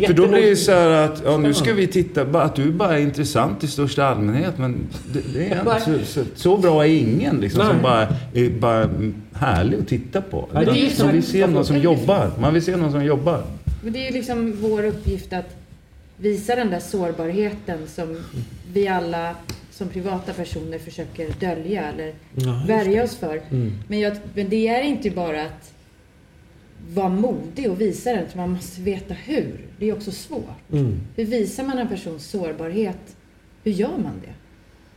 S1: det
S2: för då blir det så här att, ja, nu ska vi titta, att du bara är intressant i största allmänhet. Men det, det är inte så, så, så bra är ingen liksom, som bara är bara härlig att titta på.
S1: Ja, det är ju
S2: man vill se någon som jobbar. Man vill se någon som jobbar.
S4: Men det är ju liksom vår uppgift att visa den där sårbarheten som vi alla som privata personer försöker dölja eller
S1: Ja,
S4: värja oss för.
S1: Mm.
S4: Men, jag, men det är inte bara att vara modig och visa den, utan man måste veta hur. Det är också svårt.
S1: Mm.
S4: Hur visar man en persons sårbarhet? Hur gör man det?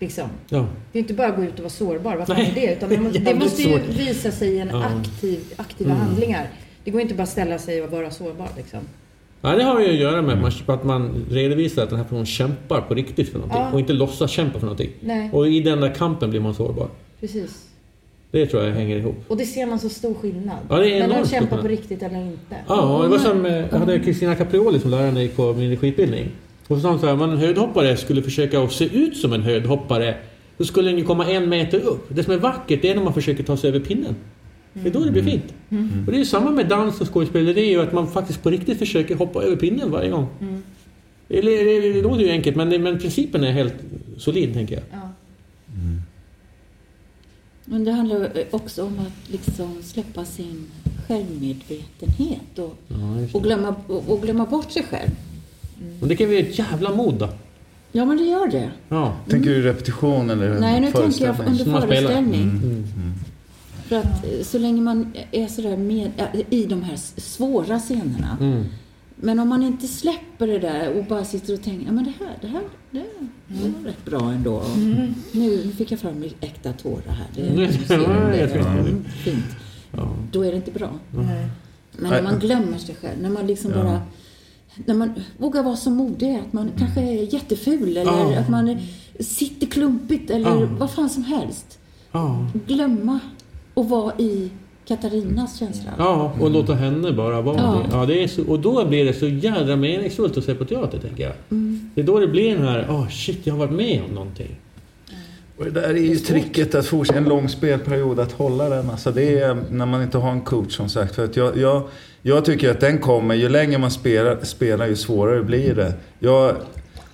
S4: Liksom.
S1: Ja.
S4: Det är inte bara att gå ut och vara sårbar, vad fan är det? Utan man måste, det måste ju visa sig i en aktiv, aktiva
S1: Mm.
S4: handlingar. Det går inte bara att ställa sig och vara sårbar liksom.
S1: Ja, det har ju att göra med man, att man redovisar att den här personen kämpar på riktigt för någonting
S4: Ja.
S1: och inte låtsas kämpa för någonting.
S4: Nej,
S1: Och i den där kampen blir man sårbar.
S4: precis.
S1: Det tror jag hänger ihop.
S4: Och det ser man så stor skillnad.
S1: Ja, det är
S4: När
S1: stor
S4: kämpar på riktigt eller inte.
S1: Ja, det var som, eh, jag hade Kristina Caprioli som lärare när jag gick på min energiutbildning. Och så sa hon så här, om en höjdhoppare skulle försöka att se ut som en höjdhoppare, då skulle den ju komma en meter upp. Det som är vackert, det är när man försöker ta sig över pinnen. Det är då det blir fint. Och det är ju samma med dans och skådespeleri, ju att man faktiskt på riktigt försöker hoppa över pinnen varje gång. Det, det, det, det låter ju enkelt, men, men principen är helt solid, tänker jag.
S4: Ja.
S5: Men det handlar också om att liksom släppa sin självmedvetenhet och,
S1: Ja,
S5: och, glömma, och, och glömma bort sig själv.
S1: Och det kan ju ett jävla mod då.
S5: Ja, men det gör det.
S1: Ja.
S2: Tänker du repetition eller
S5: Nej, nu tänker jag under föreställning.
S1: Mm.
S5: För att eh, så länge man är sådär med, ja, i de här svåra scenerna.
S1: Mm.
S5: Men om man inte släpper det där och bara sitter och tänker, ja men det här, det här, det, det var rätt bra ändå. Nu, nu fick jag fram äkta tårar här. Det,
S1: Mm.
S5: ser
S1: Ja,
S5: man det. Mm, fint.
S1: Ja.
S5: Då är det inte bra. Men när man glömmer sig själv, när man liksom bara när man vågar vara så modig, att man kanske är jätteful eller att man är, sitter klumpigt eller vad fan som helst. Glömma och vara i Katarinas känsla.
S1: Ja, och låta henne bara vara
S5: Ja.
S1: det. Ja, det är så, och då blir det så jädra meningsfullt att se på teater, tänker jag. Det är då det blir den här, åh shit, jag har varit med om någonting.
S2: Och det där är ju tricket att fortsätta en lång spelperiod, att hålla den. Alltså det är när man inte har en coach som sagt. För att jag, jag, jag tycker att den kommer, ju längre man spelar, spelar ju svårare blir det. Jag,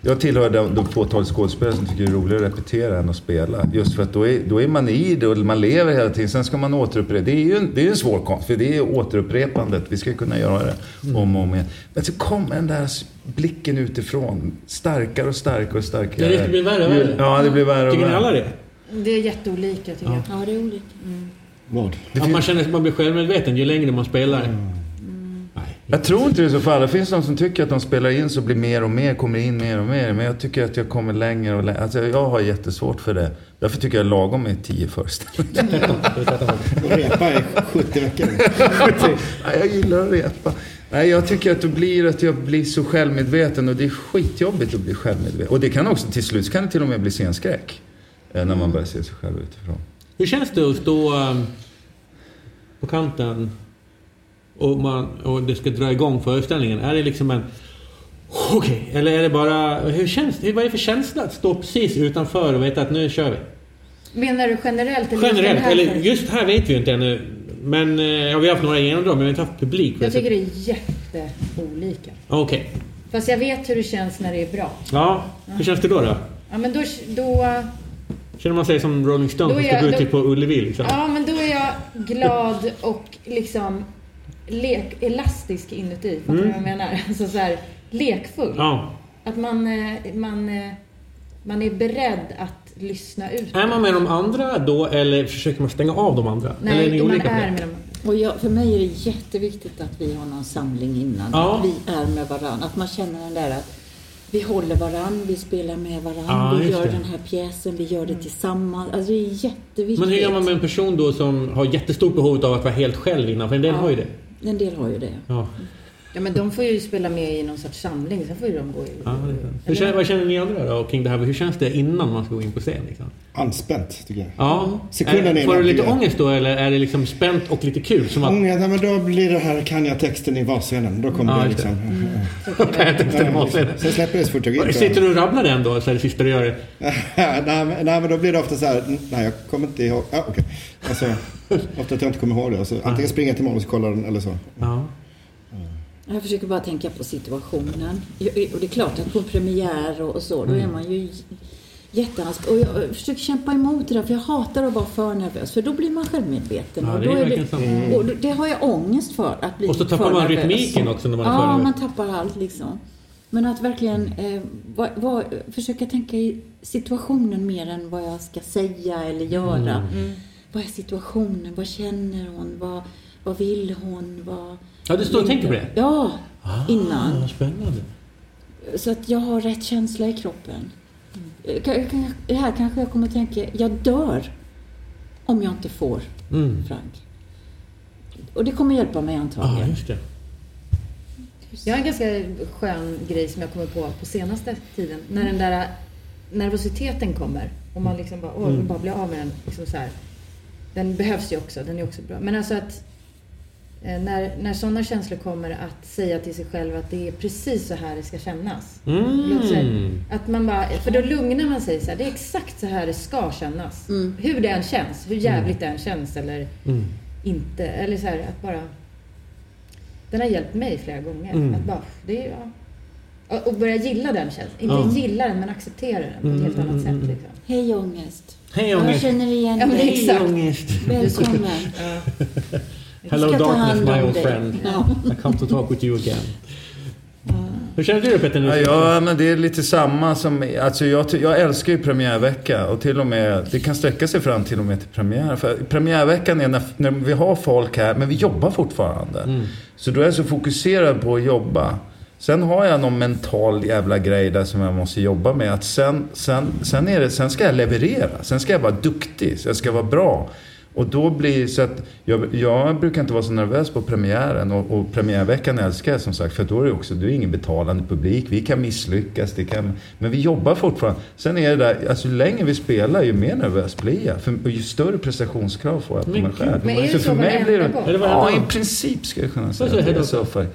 S2: jag tillhör de, de fåtal skådespelare som tycker det är roligare att repetera än att spela. Just för att då är, då är man i det och man lever hela tiden. Sen ska man återupprepa. Det är ju en, det är en svår konst, för det är återupprepandet. Vi ska kunna göra det om och om igen. Men så kommer den där blicken utifrån. Starkare och starkare och starkare.
S1: Ja, det blir värre och värre.
S2: Ja, det blir värre och
S1: Tycker ni
S2: värre.
S1: alla det?
S4: Det är jätteolika tycker jag.
S5: Ja, det är olika.
S3: Vad?
S1: Att man känner att man blir självmedveten ju längre man spelar.
S2: Mm. Jag tror inte det är så för alla. Det finns de som tycker att de spelar in så blir mer och mer, kommer in mer och mer. Men jag tycker att jag kommer längre och längre. Alltså jag har jättesvårt för det. Därför tycker jag lagom med tio föreställningar.
S3: Och repa i 70 veckor.
S2: Nej, jag gillar att repa. Nej, jag tycker att det blir att jag blir så självmedveten och det är skitjobbigt att bli självmedveten. Och det kan också till slut kan det till och med bli scenskräck. eh, När man börjar se sig själv utifrån.
S1: Hur känns det att stå um, på kanten och, man, och det ska dra igång föreställningen? Är det liksom en... Okej, eller är det bara... Hur känns det? Vad är det för känsla att stå precis utanför och veta att nu kör vi?
S4: Menar du generellt? Eller
S1: Generellt,
S4: här
S1: eller just här vet vi ju inte ännu. Men eh, ja, vi har haft några genomdrag, men vi har inte haft publik.
S4: Jag tycker det är jätteolika.
S1: Okej.
S4: Fast jag vet hur det känns när det är bra.
S1: Ja, hur känns det då? då?
S4: Ja, men då, då,
S1: Känner man sig som Rolling Stones som ska gå ut typ på Ullevi liksom?
S4: Ja, men då är jag glad och liksom lek, elastisk inuti. Fattar du vad jag menar? Alltså så här, lekfull.
S1: Mm. Ja.
S4: Att man, eh, man, eh, man är beredd att lyssna ut.
S1: Är man med de andra då eller försöker man stänga av de andra? eller är
S4: Nej,
S1: ni
S4: man
S1: olika
S4: är med dem.
S5: Och jag, för mig är det jätteviktigt att vi har någon samling innan.
S1: Ja.
S5: Att vi är med varandra. Att man känner den där att vi håller varandra, vi spelar med varandra,
S1: Ja,
S5: vi gör
S1: det.
S5: den här pjäsen, vi gör det tillsammans. Alltså det är jätteviktigt.
S1: Men hur gör man med en person då som har jättestort behov av att vara helt själv innan? För en del
S5: Ja.
S1: har ju det.
S5: En del har ju det.
S1: Ja.
S4: Ja, men de får ju spela med i någon sorts samling. Sen får ju de gå i...
S1: Ja, det är hur känner, vad känner ni andra då kring det här? Hur känns det innan man ska gå in på scen? Liksom?
S3: Anspänt, tycker jag.
S1: Ja.
S3: Sekunden
S1: Är-
S3: innan
S1: Får du lite ångest då eller är det liksom spänt och lite kul? Som att...
S3: Ångest, ja, men då blir det här kan jag texten i valscenen. Då kommer
S1: Ja,
S3: det
S1: det.
S3: liksom.
S1: Kan jag texten i matscenen?
S3: Sen släpper det så fort jag går in.
S1: Sitter du och rabblar den då? Så är det sista du gör?
S3: nej, men, nej, men då blir det ofta så här. Nej, jag kommer inte ihåg. Ja, okej. Alltså, ofta att jag inte kommer ihåg det. Alltså, antingen springer jag till manus och kollar den eller så.
S1: Ja.
S5: Jag försöker bara tänka på situationen. Och det är klart att på premiär och så, då är
S1: Mm.
S5: man ju jätteanspännd. Och jag försöker kämpa emot det där, för jag hatar att vara för nervös. För då blir man självmedveten.
S1: Ja,
S5: och
S1: det
S5: då
S1: är sant.
S5: och det har jag ångest för, att bli
S1: Och så tappar
S5: för
S1: man
S5: nervös.
S1: rytmiken också när man är för
S5: Ja,
S1: nervös.
S5: man tappar allt liksom. Men att verkligen eh, vad, vad, försöka tänka i situationen mer än vad jag ska säga eller göra.
S1: Mm.
S5: Vad är situationen? Vad känner hon? Vad, vad vill hon? Vad,
S1: Ja, du står och tänker på det?
S5: Ja,
S1: Ah,
S5: innan.
S1: vad spännande.
S5: Så att jag har rätt känsla i kroppen. Det här kanske jag kommer att tänka, jag dör om jag inte får
S1: Mm.
S5: Frank. Och det kommer hjälpa mig antagligen.
S1: just det.
S4: Jag har en ganska skön grej som jag kommer på på senaste tiden. När den där nervositeten kommer och man liksom bara, åh, vill bara bli av med den. Liksom så här. Den behövs ju också, den är också bra. Men alltså att när, när sådana känslor kommer att säga till sig själv att det är precis så här det ska kännas.
S1: Mm.
S4: Att man bara, för då lugnar man sig så här, det är exakt så här det ska kännas. Hur det än känns, hur jävligt det än känns eller
S1: Mm.
S4: inte. Eller så här att bara... Den har hjälpt mig flera gånger.
S1: Mm.
S4: Att bara, det är, ja. Och- Och börja gilla den känslan. Inte
S1: Ja.
S4: gilla den, men acceptera den på ett helt annat sätt. Liksom.
S5: Hej ångest.
S1: Hej
S5: Jag
S1: ångest.
S5: känner igen
S4: Ja,
S5: dig.
S4: exakt.
S1: ångest.
S5: Välkommen.
S1: Hello darkness my old friend.
S5: Ja.
S1: I come to talk with you again. Hur känner du det Petter? nu?
S2: Ja, ja, men det är lite samma som... Alltså jag, jag älskar ju premiärvecka och till och med... Det kan sträcka sig fram till och med till premiär. För premiärveckan är när, när vi har folk här, men vi jobbar fortfarande. Så då är jag så fokuserad på att jobba. Sen har jag någon mental jävla grej där som jag måste jobba med. Att sen, sen, sen, är det, sen ska jag leverera. Sen ska jag vara duktig. Så jag ska vara bra. Och då blir så att jag, jag brukar inte vara så nervös på premiären och, och premiärveckan älskar jag som sagt för då är det också, det är ingen betalande publik. Vi kan misslyckas, det kan, men vi jobbar fortfarande. Sen är det där, alltså ju längre vi spelar ju mer nervös blir jag. För, och ju större prestationskrav får jag på mig själv.
S4: Men är det
S2: för
S4: så
S2: mig blir
S1: det
S2: Ja, i princip ska jag kunna
S1: Så
S2: säga
S1: det
S2: att det är
S1: då?
S2: så för.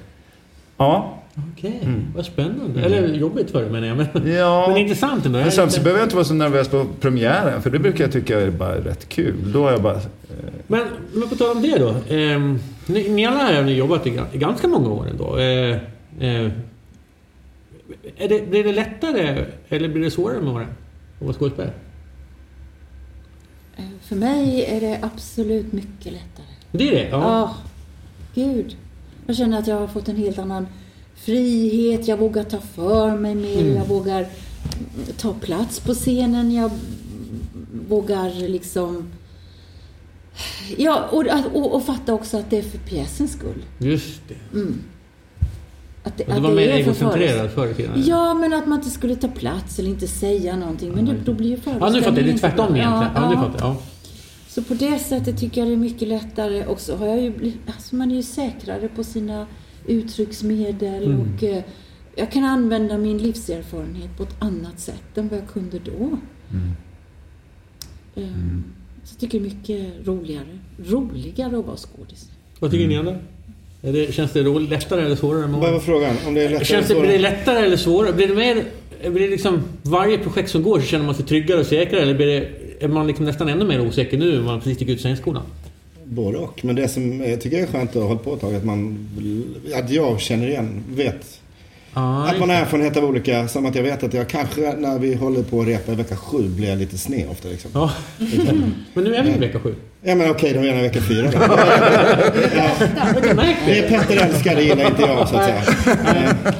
S2: Ja,
S1: Okej, vad spännande. Eller jobbigt för dig menar jag. Men,
S2: Mm. Ja.
S1: men intressant ändå.
S2: men samtidigt behöver jag inte vara så nervös på premiären för det brukar jag tycka är bara rätt kul. Då är jag bara...
S1: Men, men på tal om det då. Eh, ni, ni alla här har jobbat i ganska många år ändå. Eh, eh, är det, blir det lättare eller blir det svårare med åren att vara skådespelare?
S5: Eh, För mig är det absolut mycket lättare.
S1: Det är det?
S5: Ja.
S1: Ja.
S5: gud. Jag känner att jag har fått en helt annan frihet. Jag vågar ta för mig mer.
S1: Mm.
S5: Jag vågar mm, ta plats på scenen. Jag vågar liksom... Ja, och, och, och fatta också att det är för pjäsens skull.
S1: Just det.
S5: Att det, att
S1: var
S5: det
S1: mer
S5: är för
S1: egocentrerad förr i tiden?
S5: Ja, men att man inte skulle ta plats eller inte säga någonting. Men det, då blir ju
S1: Ja, nu fattar jag. Det är
S5: föreställningen
S1: tvärtom egentligen. Ja, nu
S5: ja.
S1: fattar. Ja.
S5: Så på det sättet tycker jag det är mycket lättare. Och så har jag ju blivit, alltså man är ju säkrare på sina uttrycksmedel
S1: Mm.
S5: och eh, jag kan använda min livserfarenhet på ett annat sätt än vad jag kunde då.
S1: Mm.
S5: Eh, Så jag tycker det är mycket roligare. Roligare att vara skådis.
S1: Vad tycker ni andra? Är det, känns det roligt, lättare eller svårare
S3: Vad var frågan? Om det är lättare
S1: Känns det,
S3: eller
S1: blir det lättare eller svårare? Blir det mer... Blir det liksom, varje projekt som går så känner man sig tryggare och säkrare? Eller blir det, är man liksom nästan ännu mer osäker nu än man precis gick ut scenskolan?
S3: Både och. Men det som jag tycker är skönt att ha hållit på ett tag, att man... Att jag känner igen, vet
S1: Ja,
S3: att man har erfarenhet av olika, som att jag vet att jag kanske när vi håller på att repa i vecka sju blir jag lite sned ofta liksom.
S1: Ja. Men nu är vi i vecka sju.
S3: Ja men okej, då är jag i vecka fyra då. ja, det är Petter älskar, det gillar inte jag så att säga. Eh,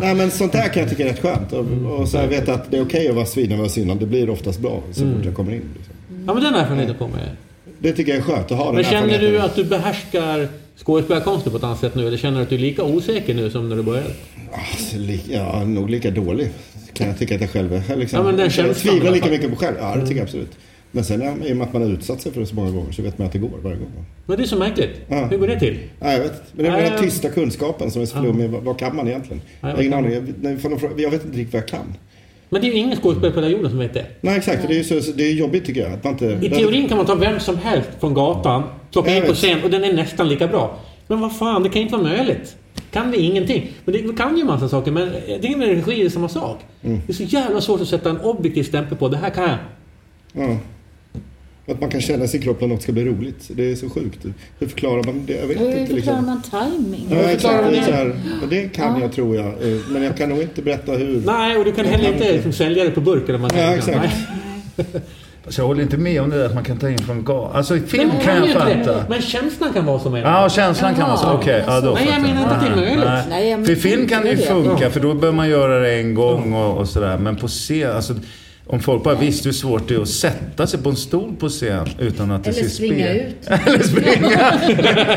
S3: Nej men sånt där kan jag tycka är rätt skönt. Och, och så jag vet att det är okej att vara svinnervös innan. Det blir oftast bra så fort jag kommer in. Liksom.
S1: Ja, men den erfarenheten på mig.
S3: Det tycker jag är skönt att ha
S1: Men känner du att du behärskar skådespelarkonsten på ett annat sätt nu? Eller känner du att du är lika osäker nu som när du började?
S3: Alltså, li- ja, nog lika dålig kan jag tycka att jag själv är. Liksom,
S1: Ja, men den
S3: jag tvivlar lika mycket på själv. Ja, det tycker jag absolut. Men sen i och med att man har utsatt sig för det så många gånger så vet man att det går varje gång.
S1: Men det är så märkligt.
S3: Ja.
S1: Hur går det till?
S3: Ja, jag vet. Men det är den
S1: ja.
S3: tysta kunskapen som är så flummig. Vad, kan man egentligen?
S1: Ja,
S3: jag, har ingen aning. Jag vet inte riktigt vad jag kan.
S1: Men det är ju ingen skådespelare på hela jorden som vet det.
S3: Nej, exakt. Det är, ju så, det är jobbigt tycker jag. Att man inte,
S1: I teorin kan man ta vem som helst från gatan, plocka in på scen och den är nästan lika bra. Men vad fan, det kan inte vara möjligt. Kan vi ingenting? Men det kan ju massa saker, men det är med regi är samma sak.
S3: Mm.
S1: Det är så jävla svårt att sätta en objektiv stämpel på det här kan jag.
S3: Ja. Att man kan känna sin kropp att något ska bli roligt. Det är så sjukt. Hur förklarar man det? Jag vet
S5: Hur
S3: inte.
S5: förklarar
S3: Liksom.
S5: man timing?
S3: Ja,
S1: Hur förklarar
S3: exakt. Det, är
S1: man
S3: så
S1: det?
S3: här, det kan jag tror jag. Eh, Men jag kan nog inte berätta hur.
S1: Nej, och du kan heller inte liksom, sälja det på burk eller vad man
S3: Ja, exakt.
S2: Så jag håller inte med om det där att man kan ta in från gas. Alltså i film
S1: Nej,
S2: kan
S1: men
S2: jag fatta.
S1: det. Men känslan kan vara som en.
S2: Ja, känslan kan vara så.
S5: Jaha.
S2: Okej, ja, då
S1: Nej, jag menar inte att det är möjligt.
S5: Nej, jag
S2: För i film kan det ju funka, för då behöver man göra det en gång och, och sådär. Men på scen, alltså, om folk bara visste hur svårt det är att sätta sig på en stol på scen utan att det
S4: Eller
S2: ser
S4: springa
S2: spel.
S4: ut.
S2: Eller springa!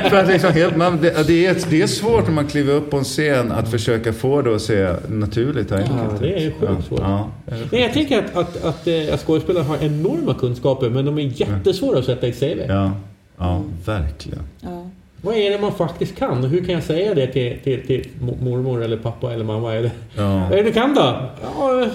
S2: för att liksom helt, man, det, det, är, det är svårt när man kliver upp på en scen att försöka få det att se naturligt och enkelt
S1: Ja, det är sjukt
S2: ja,
S1: svårt.
S2: Ja,
S1: Nej, jag tänker att, att, att, eh, att skådespelare har enorma kunskaper men de är jättesvåra att sätta i CV.
S2: ja, ja, verkligen.
S5: Ja.
S1: Vad är det man faktiskt kan? Hur kan jag säga det till, till, till mo- mormor eller pappa eller mamma? Eller,
S2: Ja.
S1: Vad är det du kan då? Ja,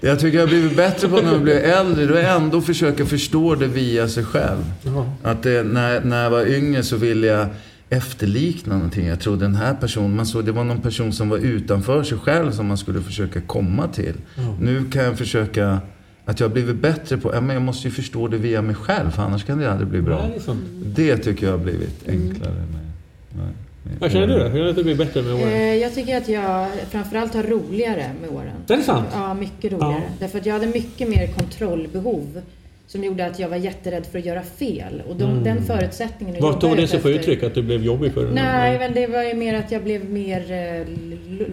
S2: Jag tycker jag har blivit bättre på när jag blir äldre. Då ändå försöka förstå det via sig själv.
S1: ja.
S2: Att det, när, när jag var yngre så ville jag efterlikna någonting. Jag trodde den här personen, man såg det var någon person som var utanför sig själv som man skulle försöka komma till. Nu kan jag försöka, att jag har blivit bättre på, ja, men jag måste ju förstå det via mig själv för annars kan det aldrig bli bra.
S1: Nej, det är sant.
S2: Det tycker jag har blivit enklare med, med, med
S1: Vad känner du då? Hur att det blir bättre med åren?
S4: Eh, Jag tycker att jag framförallt har roligare med åren.
S1: Det är sant?
S4: Ja, mycket roligare.
S1: Ja.
S4: Därför att jag hade mycket mer kontrollbehov. Som gjorde att jag var jätterädd för att göra fel. Och de, den förutsättningen
S1: Vad tog det sig för uttryck? Att du blev jobbig för
S4: Nej, men det var ju mer att jag blev mer eh,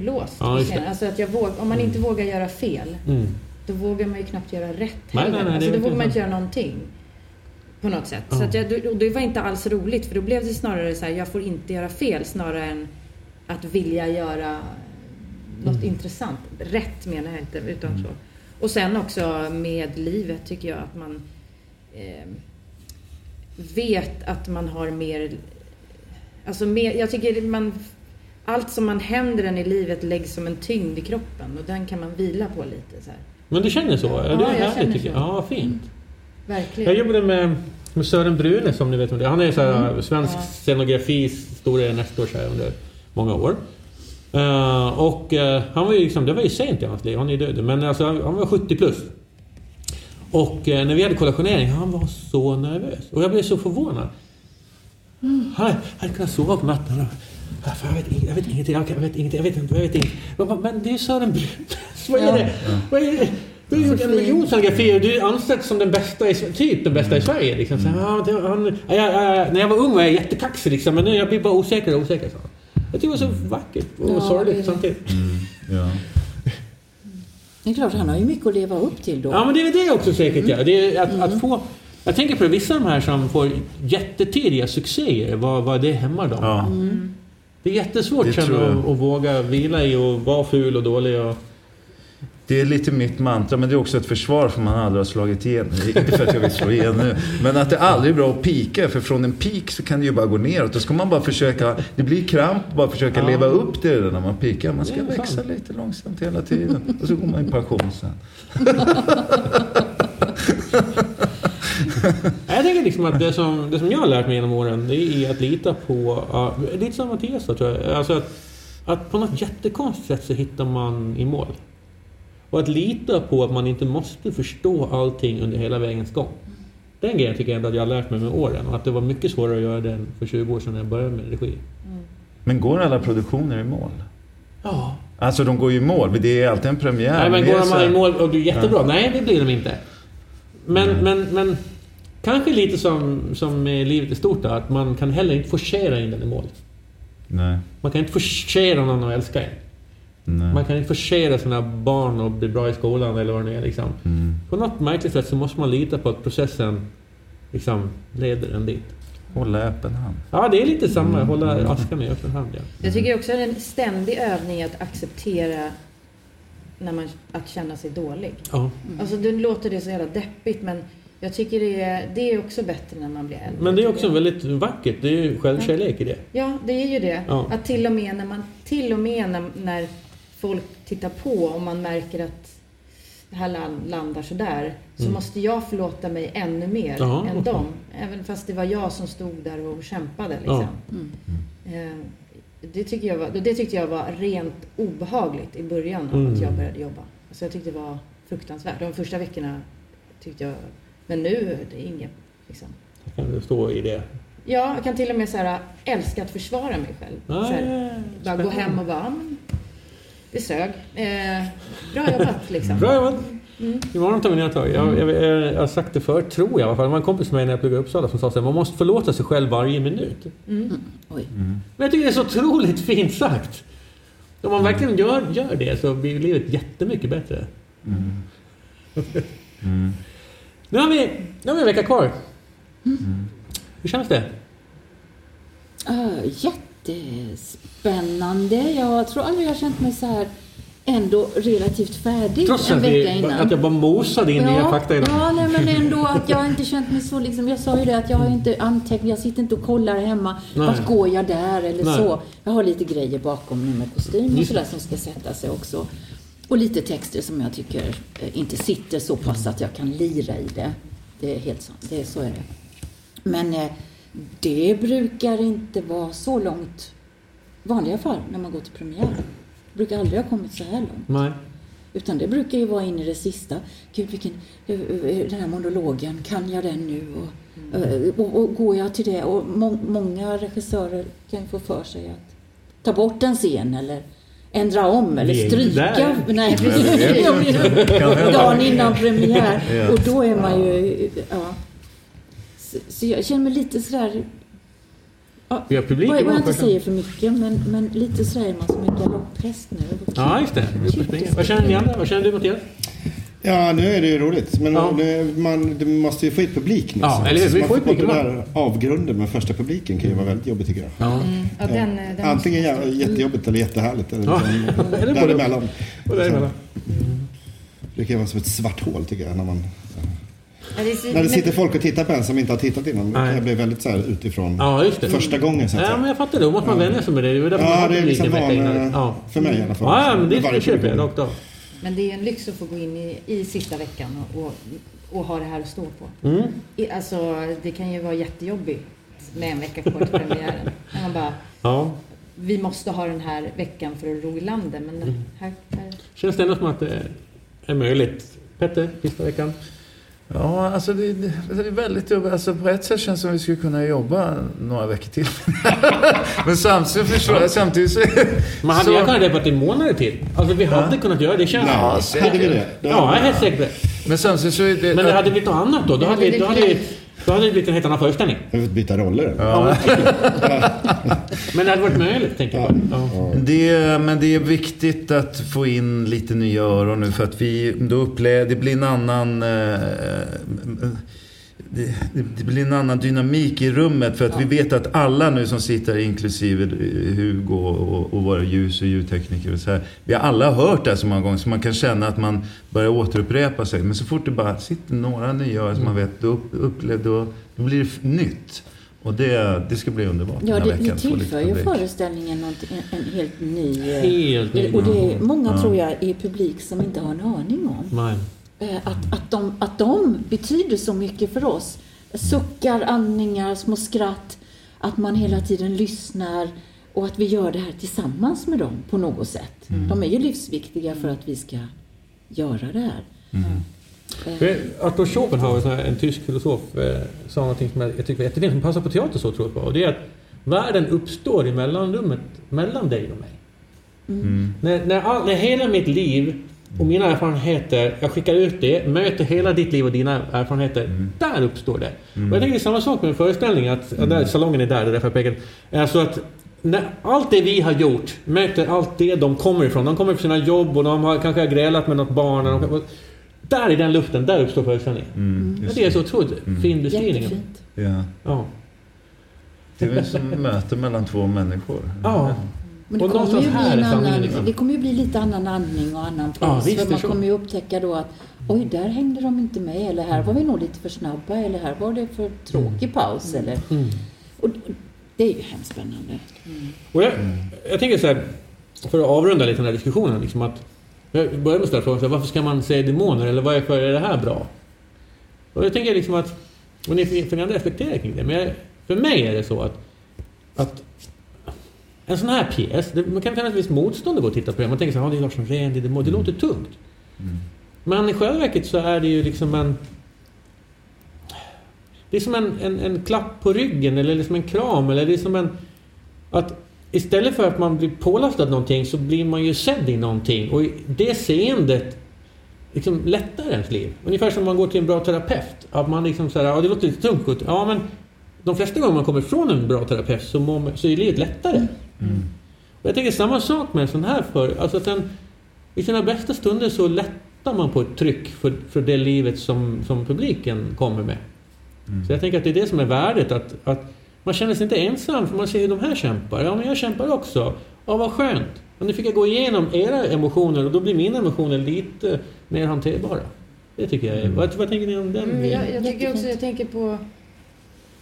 S4: låst.
S1: Ja, det.
S4: alltså att jag våg, om man inte vågar göra fel,
S1: Mm.
S4: då vågar man ju knappt göra rätt
S1: Nej,
S4: heller.
S1: nej, nej, det
S4: alltså, då vågar man inte göra någonting. På något sätt.
S1: Ja.
S4: Så jag, och det var inte alls roligt, för då blev det snarare så här, jag får inte göra fel, snarare än att vilja göra något
S1: Mm.
S4: intressant. Rätt menar jag inte, utan så. Och sen också med livet tycker jag att man eh, vet att man har mer... Alltså mer, jag tycker man... Allt som man händer en i livet läggs som en tyngd i kroppen och den kan man vila på lite så här.
S1: Men du känner så? Ja, det
S4: Ja,
S1: är
S4: jag
S1: härligt tycker jag. Ja, fint.
S4: Verkligen.
S1: Jag jobbade med, med Sören Brune som ni vet om det. Han är så här,
S4: Mm.
S1: svensk
S4: Ja.
S1: scenografis store nestor så här, under många år. Eh, och eh, han var ju liksom, det var ju sent i hans liv, han är ju död. Men alltså, han, han var 70 plus. Och eh, när vi hade kollationering, han var så nervös. Och jag blev så förvånad. Han han hade kunnat sova på natten. och, "Ah, fan, Jag vet, jag vet ingenting, jag vet ingenting, jag vet inte, jag vet ingenting. Men, det är ju Sören Brune. Vad är det? Vad är det? Du har gjort en miljon scenografier du är som den bästa i, typ den bästa i Sverige. Liksom. Så, ja, det, han, ja, ja, ja, när jag var ung var jag jättekaxig liksom, men nu jag blir bara osäkrare och osäkrare. Så. Jag tycker det var så vackert och
S5: Ja,
S1: sorgligt samtidigt.
S2: Ja.
S5: Det är klart, han har ju mycket att leva upp till då.
S1: Ja, men det är det också säkert. Ja. Det är att, att få, jag tänker på det, vissa av de här som får jättetidiga succéer, vad, vad det hämmar dem.
S2: Ja.
S1: Det är jättesvårt
S2: Det
S1: sen
S2: jag.
S1: att, att våga vila i och vara ful och dålig. Och,
S2: Det är lite mitt mantra, men det är också ett försvar för man aldrig har slagit igenom. Inte för att jag vill slå igen nu. Men att det aldrig är bra att pika, för från en peak så kan det ju bara gå neråt. Då ska man bara försöka, det blir kramp, bara försöka
S1: Ja.
S2: leva upp till det när man pikar. Man ska växa lite långsamt hela tiden. Och så går man i pension sen.
S1: Jag tänker liksom att det som, det som jag har lärt mig genom åren, det är att lita på... ja, lite som Mattias då, tror jag. Alltså att, att på något jättekonstigt sätt så hittar man i mål. Och att lita på att man inte måste förstå allting under hela vägens gång. Den grejen tycker jag ändå att jag har lärt mig med åren. Och att det var mycket svårare att göra den för 20 år sedan när jag började med regi.
S2: Men går alla produktioner i mål?
S1: Ja.
S2: Alltså de går ju i mål, det är alltid en premiär.
S1: Nej, men
S2: är
S1: går de
S2: här-
S1: i mål och blir jättebra? Nej, det blir de inte. Men, men, men kanske lite som, som med livet i stort då, att man kan heller inte forcera in den i mål.
S2: Nej,
S1: Man kan inte forcera någon att älska en.
S2: Nej.
S1: Man kan inte forcera sina barn att bli bra i skolan eller vad det nu är. Liksom.
S2: Mm.
S1: På något märkligt sätt så måste man lita på att processen liksom, leder en dit.
S2: Hålla öppen hand.
S1: Ja, det är lite samma. Hålla askan i öppen hand. Ja.
S4: Jag tycker också att det är en ständig övning att acceptera när man, att känna sig dålig.
S1: Ja.
S4: Alltså det låter det så jävla deppigt men jag tycker det är, det är också bättre när man blir äldre.
S1: Men det är också
S4: jag.
S1: väldigt vackert. Det är ju självkärlek i det.
S4: Ja, det är ju det.
S1: Ja.
S4: Att till och med när man, till och med när, när folk tittar på och man märker att det här land- landar sådär, så måste jag förlåta mig ännu mer
S1: Mm. Ja,
S4: än
S1: okej.
S4: dem. Även fast det var jag som stod där och kämpade liksom. Eh, Det, tycker jag var, det tyckte jag var rent obehagligt i början av att jag
S1: Mm.
S4: började jobba. Alltså jag tyckte det var fruktansvärt. De första veckorna tyckte jag... Men nu, det är inget liksom.
S1: Kan det stå i det?
S4: Ja, jag kan till och med så här, älska att försvara mig själv.
S1: Ah,
S4: så här, bara gå hem och bara, "Ja, det sög. Eh, bra jobbat liksom.
S1: Bra jobbat!
S4: Mm.
S1: Imorgon tar vi nya tag. Jag, jag, jag, jag har sagt det förut, tror jag i alla fall. Det var en kompis med mig när jag pluggade i Uppsala som sa att man måste förlåta sig själv varje minut.
S5: Oj.
S1: Men jag tycker det är så otroligt fint sagt. Om man verkligen gör, gör det så blir livet jättemycket bättre. Nu har vi, nu har vi en vecka kvar. Hur känns det?
S5: Uh, jättespännande. Jag tror aldrig jag har känt mig så här ändå relativt färdig
S1: Trots
S5: en vecka innan.
S1: att jag bara mosade in nya fakta idag.
S5: ja, nej, men ändå att jag inte känt mig så liksom. Jag sa ju det att jag har inte antecknat, jag sitter inte och kollar hemma.
S1: Nej.
S5: Vart går jag där eller
S1: Nej.
S5: så. Jag har lite grejer bakom nu med kostym och sådär som ska sätta sig också. Och lite texter som jag tycker eh, inte sitter så pass att jag kan lira i det. Det är helt sant, det är, så är det. Men eh, det brukar inte vara så långt i vanliga fall när man går till premiär. Det brukar aldrig ha kommit så här långt.
S1: Nej.
S5: Utan det brukar ju vara in i det sista. Gud, vilken, eh, den här monologen, kan jag den nu? Och, eh, och, och går jag till det? Och må, många regissörer kan ju få för sig att ta bort en scen eller ändra om eller stryka. Nej. Dagen innan premiär.
S2: Ja.
S5: Och då är man ju... Ja. Så, så jag känner mig lite sådär... Ja,
S1: Vi har publik
S5: jag
S1: imorgon
S5: inte säger för mycket, men, men lite sådär är man som en galopphäst nu.
S1: Ja, just det. Vad känner ni andra? Vad känner du Mattias?
S3: Ja, nu är det ju roligt. Men
S1: Ja.
S3: nu, man, du måste ju få hit publik nu.
S1: Ja,
S3: så-
S1: eller hur? Vi får ju publik
S3: Den där avgrunden med första publiken kan ju vara väldigt jobbigt tycker jag.
S1: Ja.
S4: Ja, den, den
S3: Antingen jä- jättejobbigt eller jättehärligt. Eller
S1: Ja.
S3: liksom, däremellan.
S1: Och däremellan.
S3: Det kan vara som ett svart hål tycker jag. När, man,
S4: Ja, det så-
S3: när det sitter folk och tittar på en som inte har tittat innan. Det
S1: Nej.
S3: kan bli väldigt så här utifrån
S1: Ja, just det.
S3: första gången. Så att
S1: Ja,
S3: säga.
S1: men jag fattar det. Då måste man vänja sig med det. Det är därför man
S3: Ja,
S1: har
S3: det är liksom van,
S1: innan. Ja.
S3: för mig i alla fall.
S1: Ja, men det
S3: Varje
S1: köper jag rakt av.
S4: Men det är en lyx att få gå in i, i sista veckan och, och, och ha det här att stå på.
S1: Mm.
S4: I, alltså, det kan ju vara jättejobbigt med en vecka kvar till premiären. När man bara,
S1: Ja.
S4: vi måste ha den här veckan för att ro i landet. Men
S1: Mm.
S4: här, här,
S1: Känns det ändå som att det är möjligt? Petter, sista veckan?
S2: Ja, alltså det, det, det är väldigt jobbigt. Alltså på ett sätt känns det som att vi skulle kunna jobba några veckor till. Men samtidigt förstår jag, samtidigt så...
S1: Man hade
S2: så,
S1: kunnat repa till månader till. Alltså vi hade kunnat göra det. Känns...
S3: Ja,
S2: säkert.
S3: hade vi det?
S1: Ja, helt säker på det.
S2: Men samtidigt så är det...
S1: Men hade blivit något annat då. Då hade, vi- då hade, vi- då hade det blivit en helt annan föreställning.
S3: Jag vill byta roller.
S2: Ja.
S1: Men det hade varit möjligt, tänker jag. Ja.
S2: Det, är- men det är viktigt att få in lite nya öron nu för att vi då upplever, det blir en annan eh, det, det- blir en annan dynamik i rummet för att vi vet att alla nu som sitter inklusive Hugo och, och våra ljus och ljudtekniker och så här, vi har alla hört det här så många gånger så man kan känna att man börjar återupprepa sig. Men så fort det bara sitter några nya öron som man vet, då, upp, upplever, då, då blir det nytt. Och det, det ska bli underbart
S5: Ja, det, det tillför ju föreställningen något, en, en helt ny... eh,
S1: Helt ny.
S5: Och det är många, tror jag, i publik som inte har en aning om.
S1: Nej.
S5: Eh, Att, att, de, att de betyder så mycket för oss. Suckar, andningar, små skratt. Att man hela tiden lyssnar och att vi gör det här tillsammans med dem på något sätt. De är ju livsviktiga för att vi ska göra det här.
S1: För Arthur Schopenhauer, sån här, en tysk filosof, eh, sa någonting som jag, tycker var jättefint, som passar på teater så tror jag på. Och det är att världen uppstår i mellanrummet mellan dig och mig. När, när, all, när hela mitt liv och mina erfarenheter, jag skickar ut det, möter hela ditt liv och dina erfarenheter. Där uppstår det. Och jag tänker det är samma sak med en föreställning, att, mm. där, salongen är där, det är därför jag pekar. Alltså att när allt det vi har gjort möter allt det de kommer ifrån. De kommer från sina jobb och de har kanske har grälat med något barn. Och de, där i den luften, där uppstår föreställningen.
S2: Mm,
S1: Och
S2: just
S1: det är så otroligt fin beskrivning.
S2: Ja.
S1: Ja.
S2: Det är väl som möte mellan två människor.
S1: ja.
S5: Men det kommer, ju bli annan,
S1: liksom.
S5: det kommer ju bli lite annan andning och annan puls.
S1: Ja, visst,
S5: för man kommer ju upptäcka då att oj, där hängde de inte med. Eller här var vi nog lite för snabba. Eller här var det för tråkig paus. Eller,
S1: Mm.
S5: och det är ju hemskt spännande.
S1: Och jag, jag tänker så här, för att avrunda lite den här diskussionen. Liksom att, jag börjar med att ställa frågan, varför ska man säga demoner? Eller varför är det här bra? Och jag tänker liksom att, och ni för ni andra reflekterar kring det, men jag, för mig är det så att, att en sån här pjäs, det, man kan känna ett visst motstånd att gå och titta på det. Man tänker så här, det är Lars Norén, det är demon, det låter tungt. Men i själva verket så är det ju liksom en... Det är som en, en, en klapp på ryggen eller liksom en kram eller det är som en... Att istället för att man blir pålastad någonting så blir man ju sedd i någonting och det seendet liksom lättar ens liv. Ungefär som man går till en bra terapeut. Att man liksom så här, ja det låter lite tungt. Ja men de flesta gånger man kommer ifrån en bra terapeut så, man, så är livet lättare. Och jag tänker samma sak med en sån här för alltså att den, I sina bästa stunder så lättar man på ett tryck för, för det livet som, som publiken kommer med. Så jag tänker att det är det som är värdet. Att, att man känner sig inte ensam för man ser hur de här kämpar. Ja, men jag kämpar också. Ja, vad skönt. Och nu fick jag gå igenom era emotioner och då blir mina emotioner lite mer hanterbara. Det tycker jag är... Vad, vad tänker ni om den?
S4: Mm, jag, jag tycker också, jag tänker på...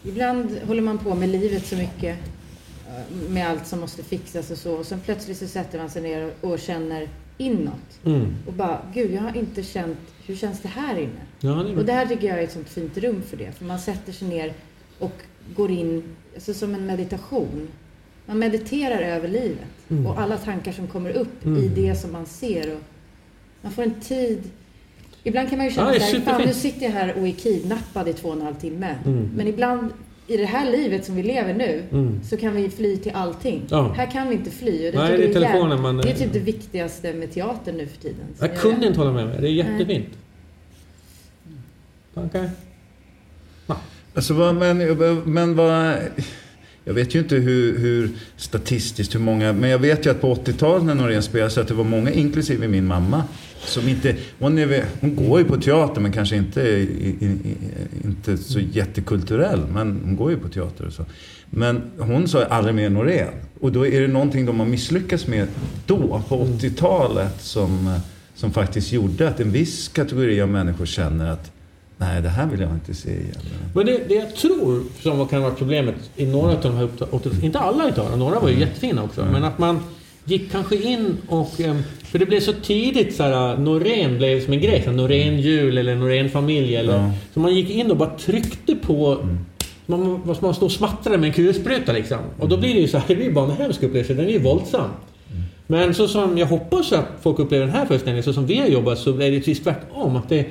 S4: Ibland håller man på med livet så mycket. Med allt som måste fixas och så. Och sen plötsligt så sätter man sig ner och, känner inåt.
S1: Mm.
S4: Och bara, gud jag har inte känt, hur känns det här inne?
S1: Ja, det
S4: Och det här tycker jag är ett sånt fint rum för det. För man sätter sig ner och går in, alltså som en meditation. Man mediterar över livet.
S1: Mm.
S4: Och alla tankar som kommer upp
S1: Mm.
S4: i det som man ser. Och man får en tid. Ibland kan man ju känna fan
S1: superfint.
S4: nu sitter jag här och är kidnappad i två och en halv timme.
S1: Mm.
S4: Men ibland i det här livet som vi lever nu
S1: Mm.
S4: så kan vi fly till allting.
S1: Ja.
S4: Här kan vi inte fly. Och
S1: Nej, det är telefonen man-
S4: Det är typ det viktigaste med teatern nu för tiden. Så
S1: Jag kunde inte hålla med mig. Det är jättefint. Tankar?
S2: Alltså, vad, men, men vad... Jag vet ju inte hur, hur statistiskt hur många, men jag vet ju att på 80-talet när Norén spelade så att det var många, inklusive min mamma, som inte, hon, är, hon går ju på teater men kanske inte, i, i, i, inte så jättekulturell, men hon går ju på teater och så. Men hon sa aldrig mer Norén. Och då är det någonting de har misslyckats med då, på 80-talet, som, som faktiskt gjorde att en viss kategori av människor känner att nej, det här vill jag inte se igen.
S1: Men det, det jag tror som kan vara problemet i några av de här upptagningarna, inte alla utav dem, några var ju jättefina också, men att man gick kanske in och... em, För det blev så tidigt så här, Norén blev som en grej, så här, Norén-jul eller Norén-familj eller...
S2: Ja.
S1: Så man gick in och bara tryckte på... Man, vad ska man stå och smattra med en kulspruta liksom. Och då blir det ju så här, det blir bara en hemsk upplevelse, den är ju våldsam. Men så som jag hoppas att folk upplever den här föreställningen, så som vi har jobbat, så är det precis tvärtom. Att det,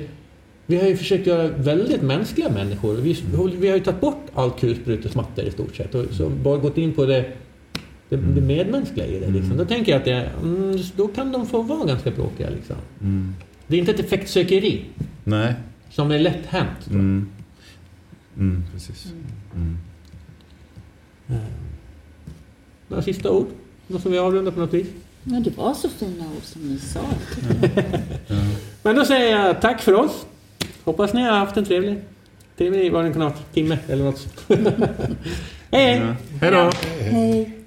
S1: vi har ju försökt göra väldigt mänskliga människor. Vi, vi har ju tagit bort all kulsprutesmatta i stort sett och så bara gått in på det, det, det medmänskliga i det. Liksom. Då tänker jag att det, mm, då kan de få vara ganska bråkiga. Liksom. Det är inte ett effektsökeri
S2: Nej.
S1: som är lätt hänt.
S2: Mm. Mm, precis. Mm.
S1: Några sista ord? Något som vi avrundar på något vis?
S5: Ja, det var så fina ord som ni sa.
S1: Men då säger jag tack för oss. Hoppas ni har haft en trevlig, trevlig vad det kan varit, timme eller något. hej hej!
S2: Ja. Hej då!
S5: Hej!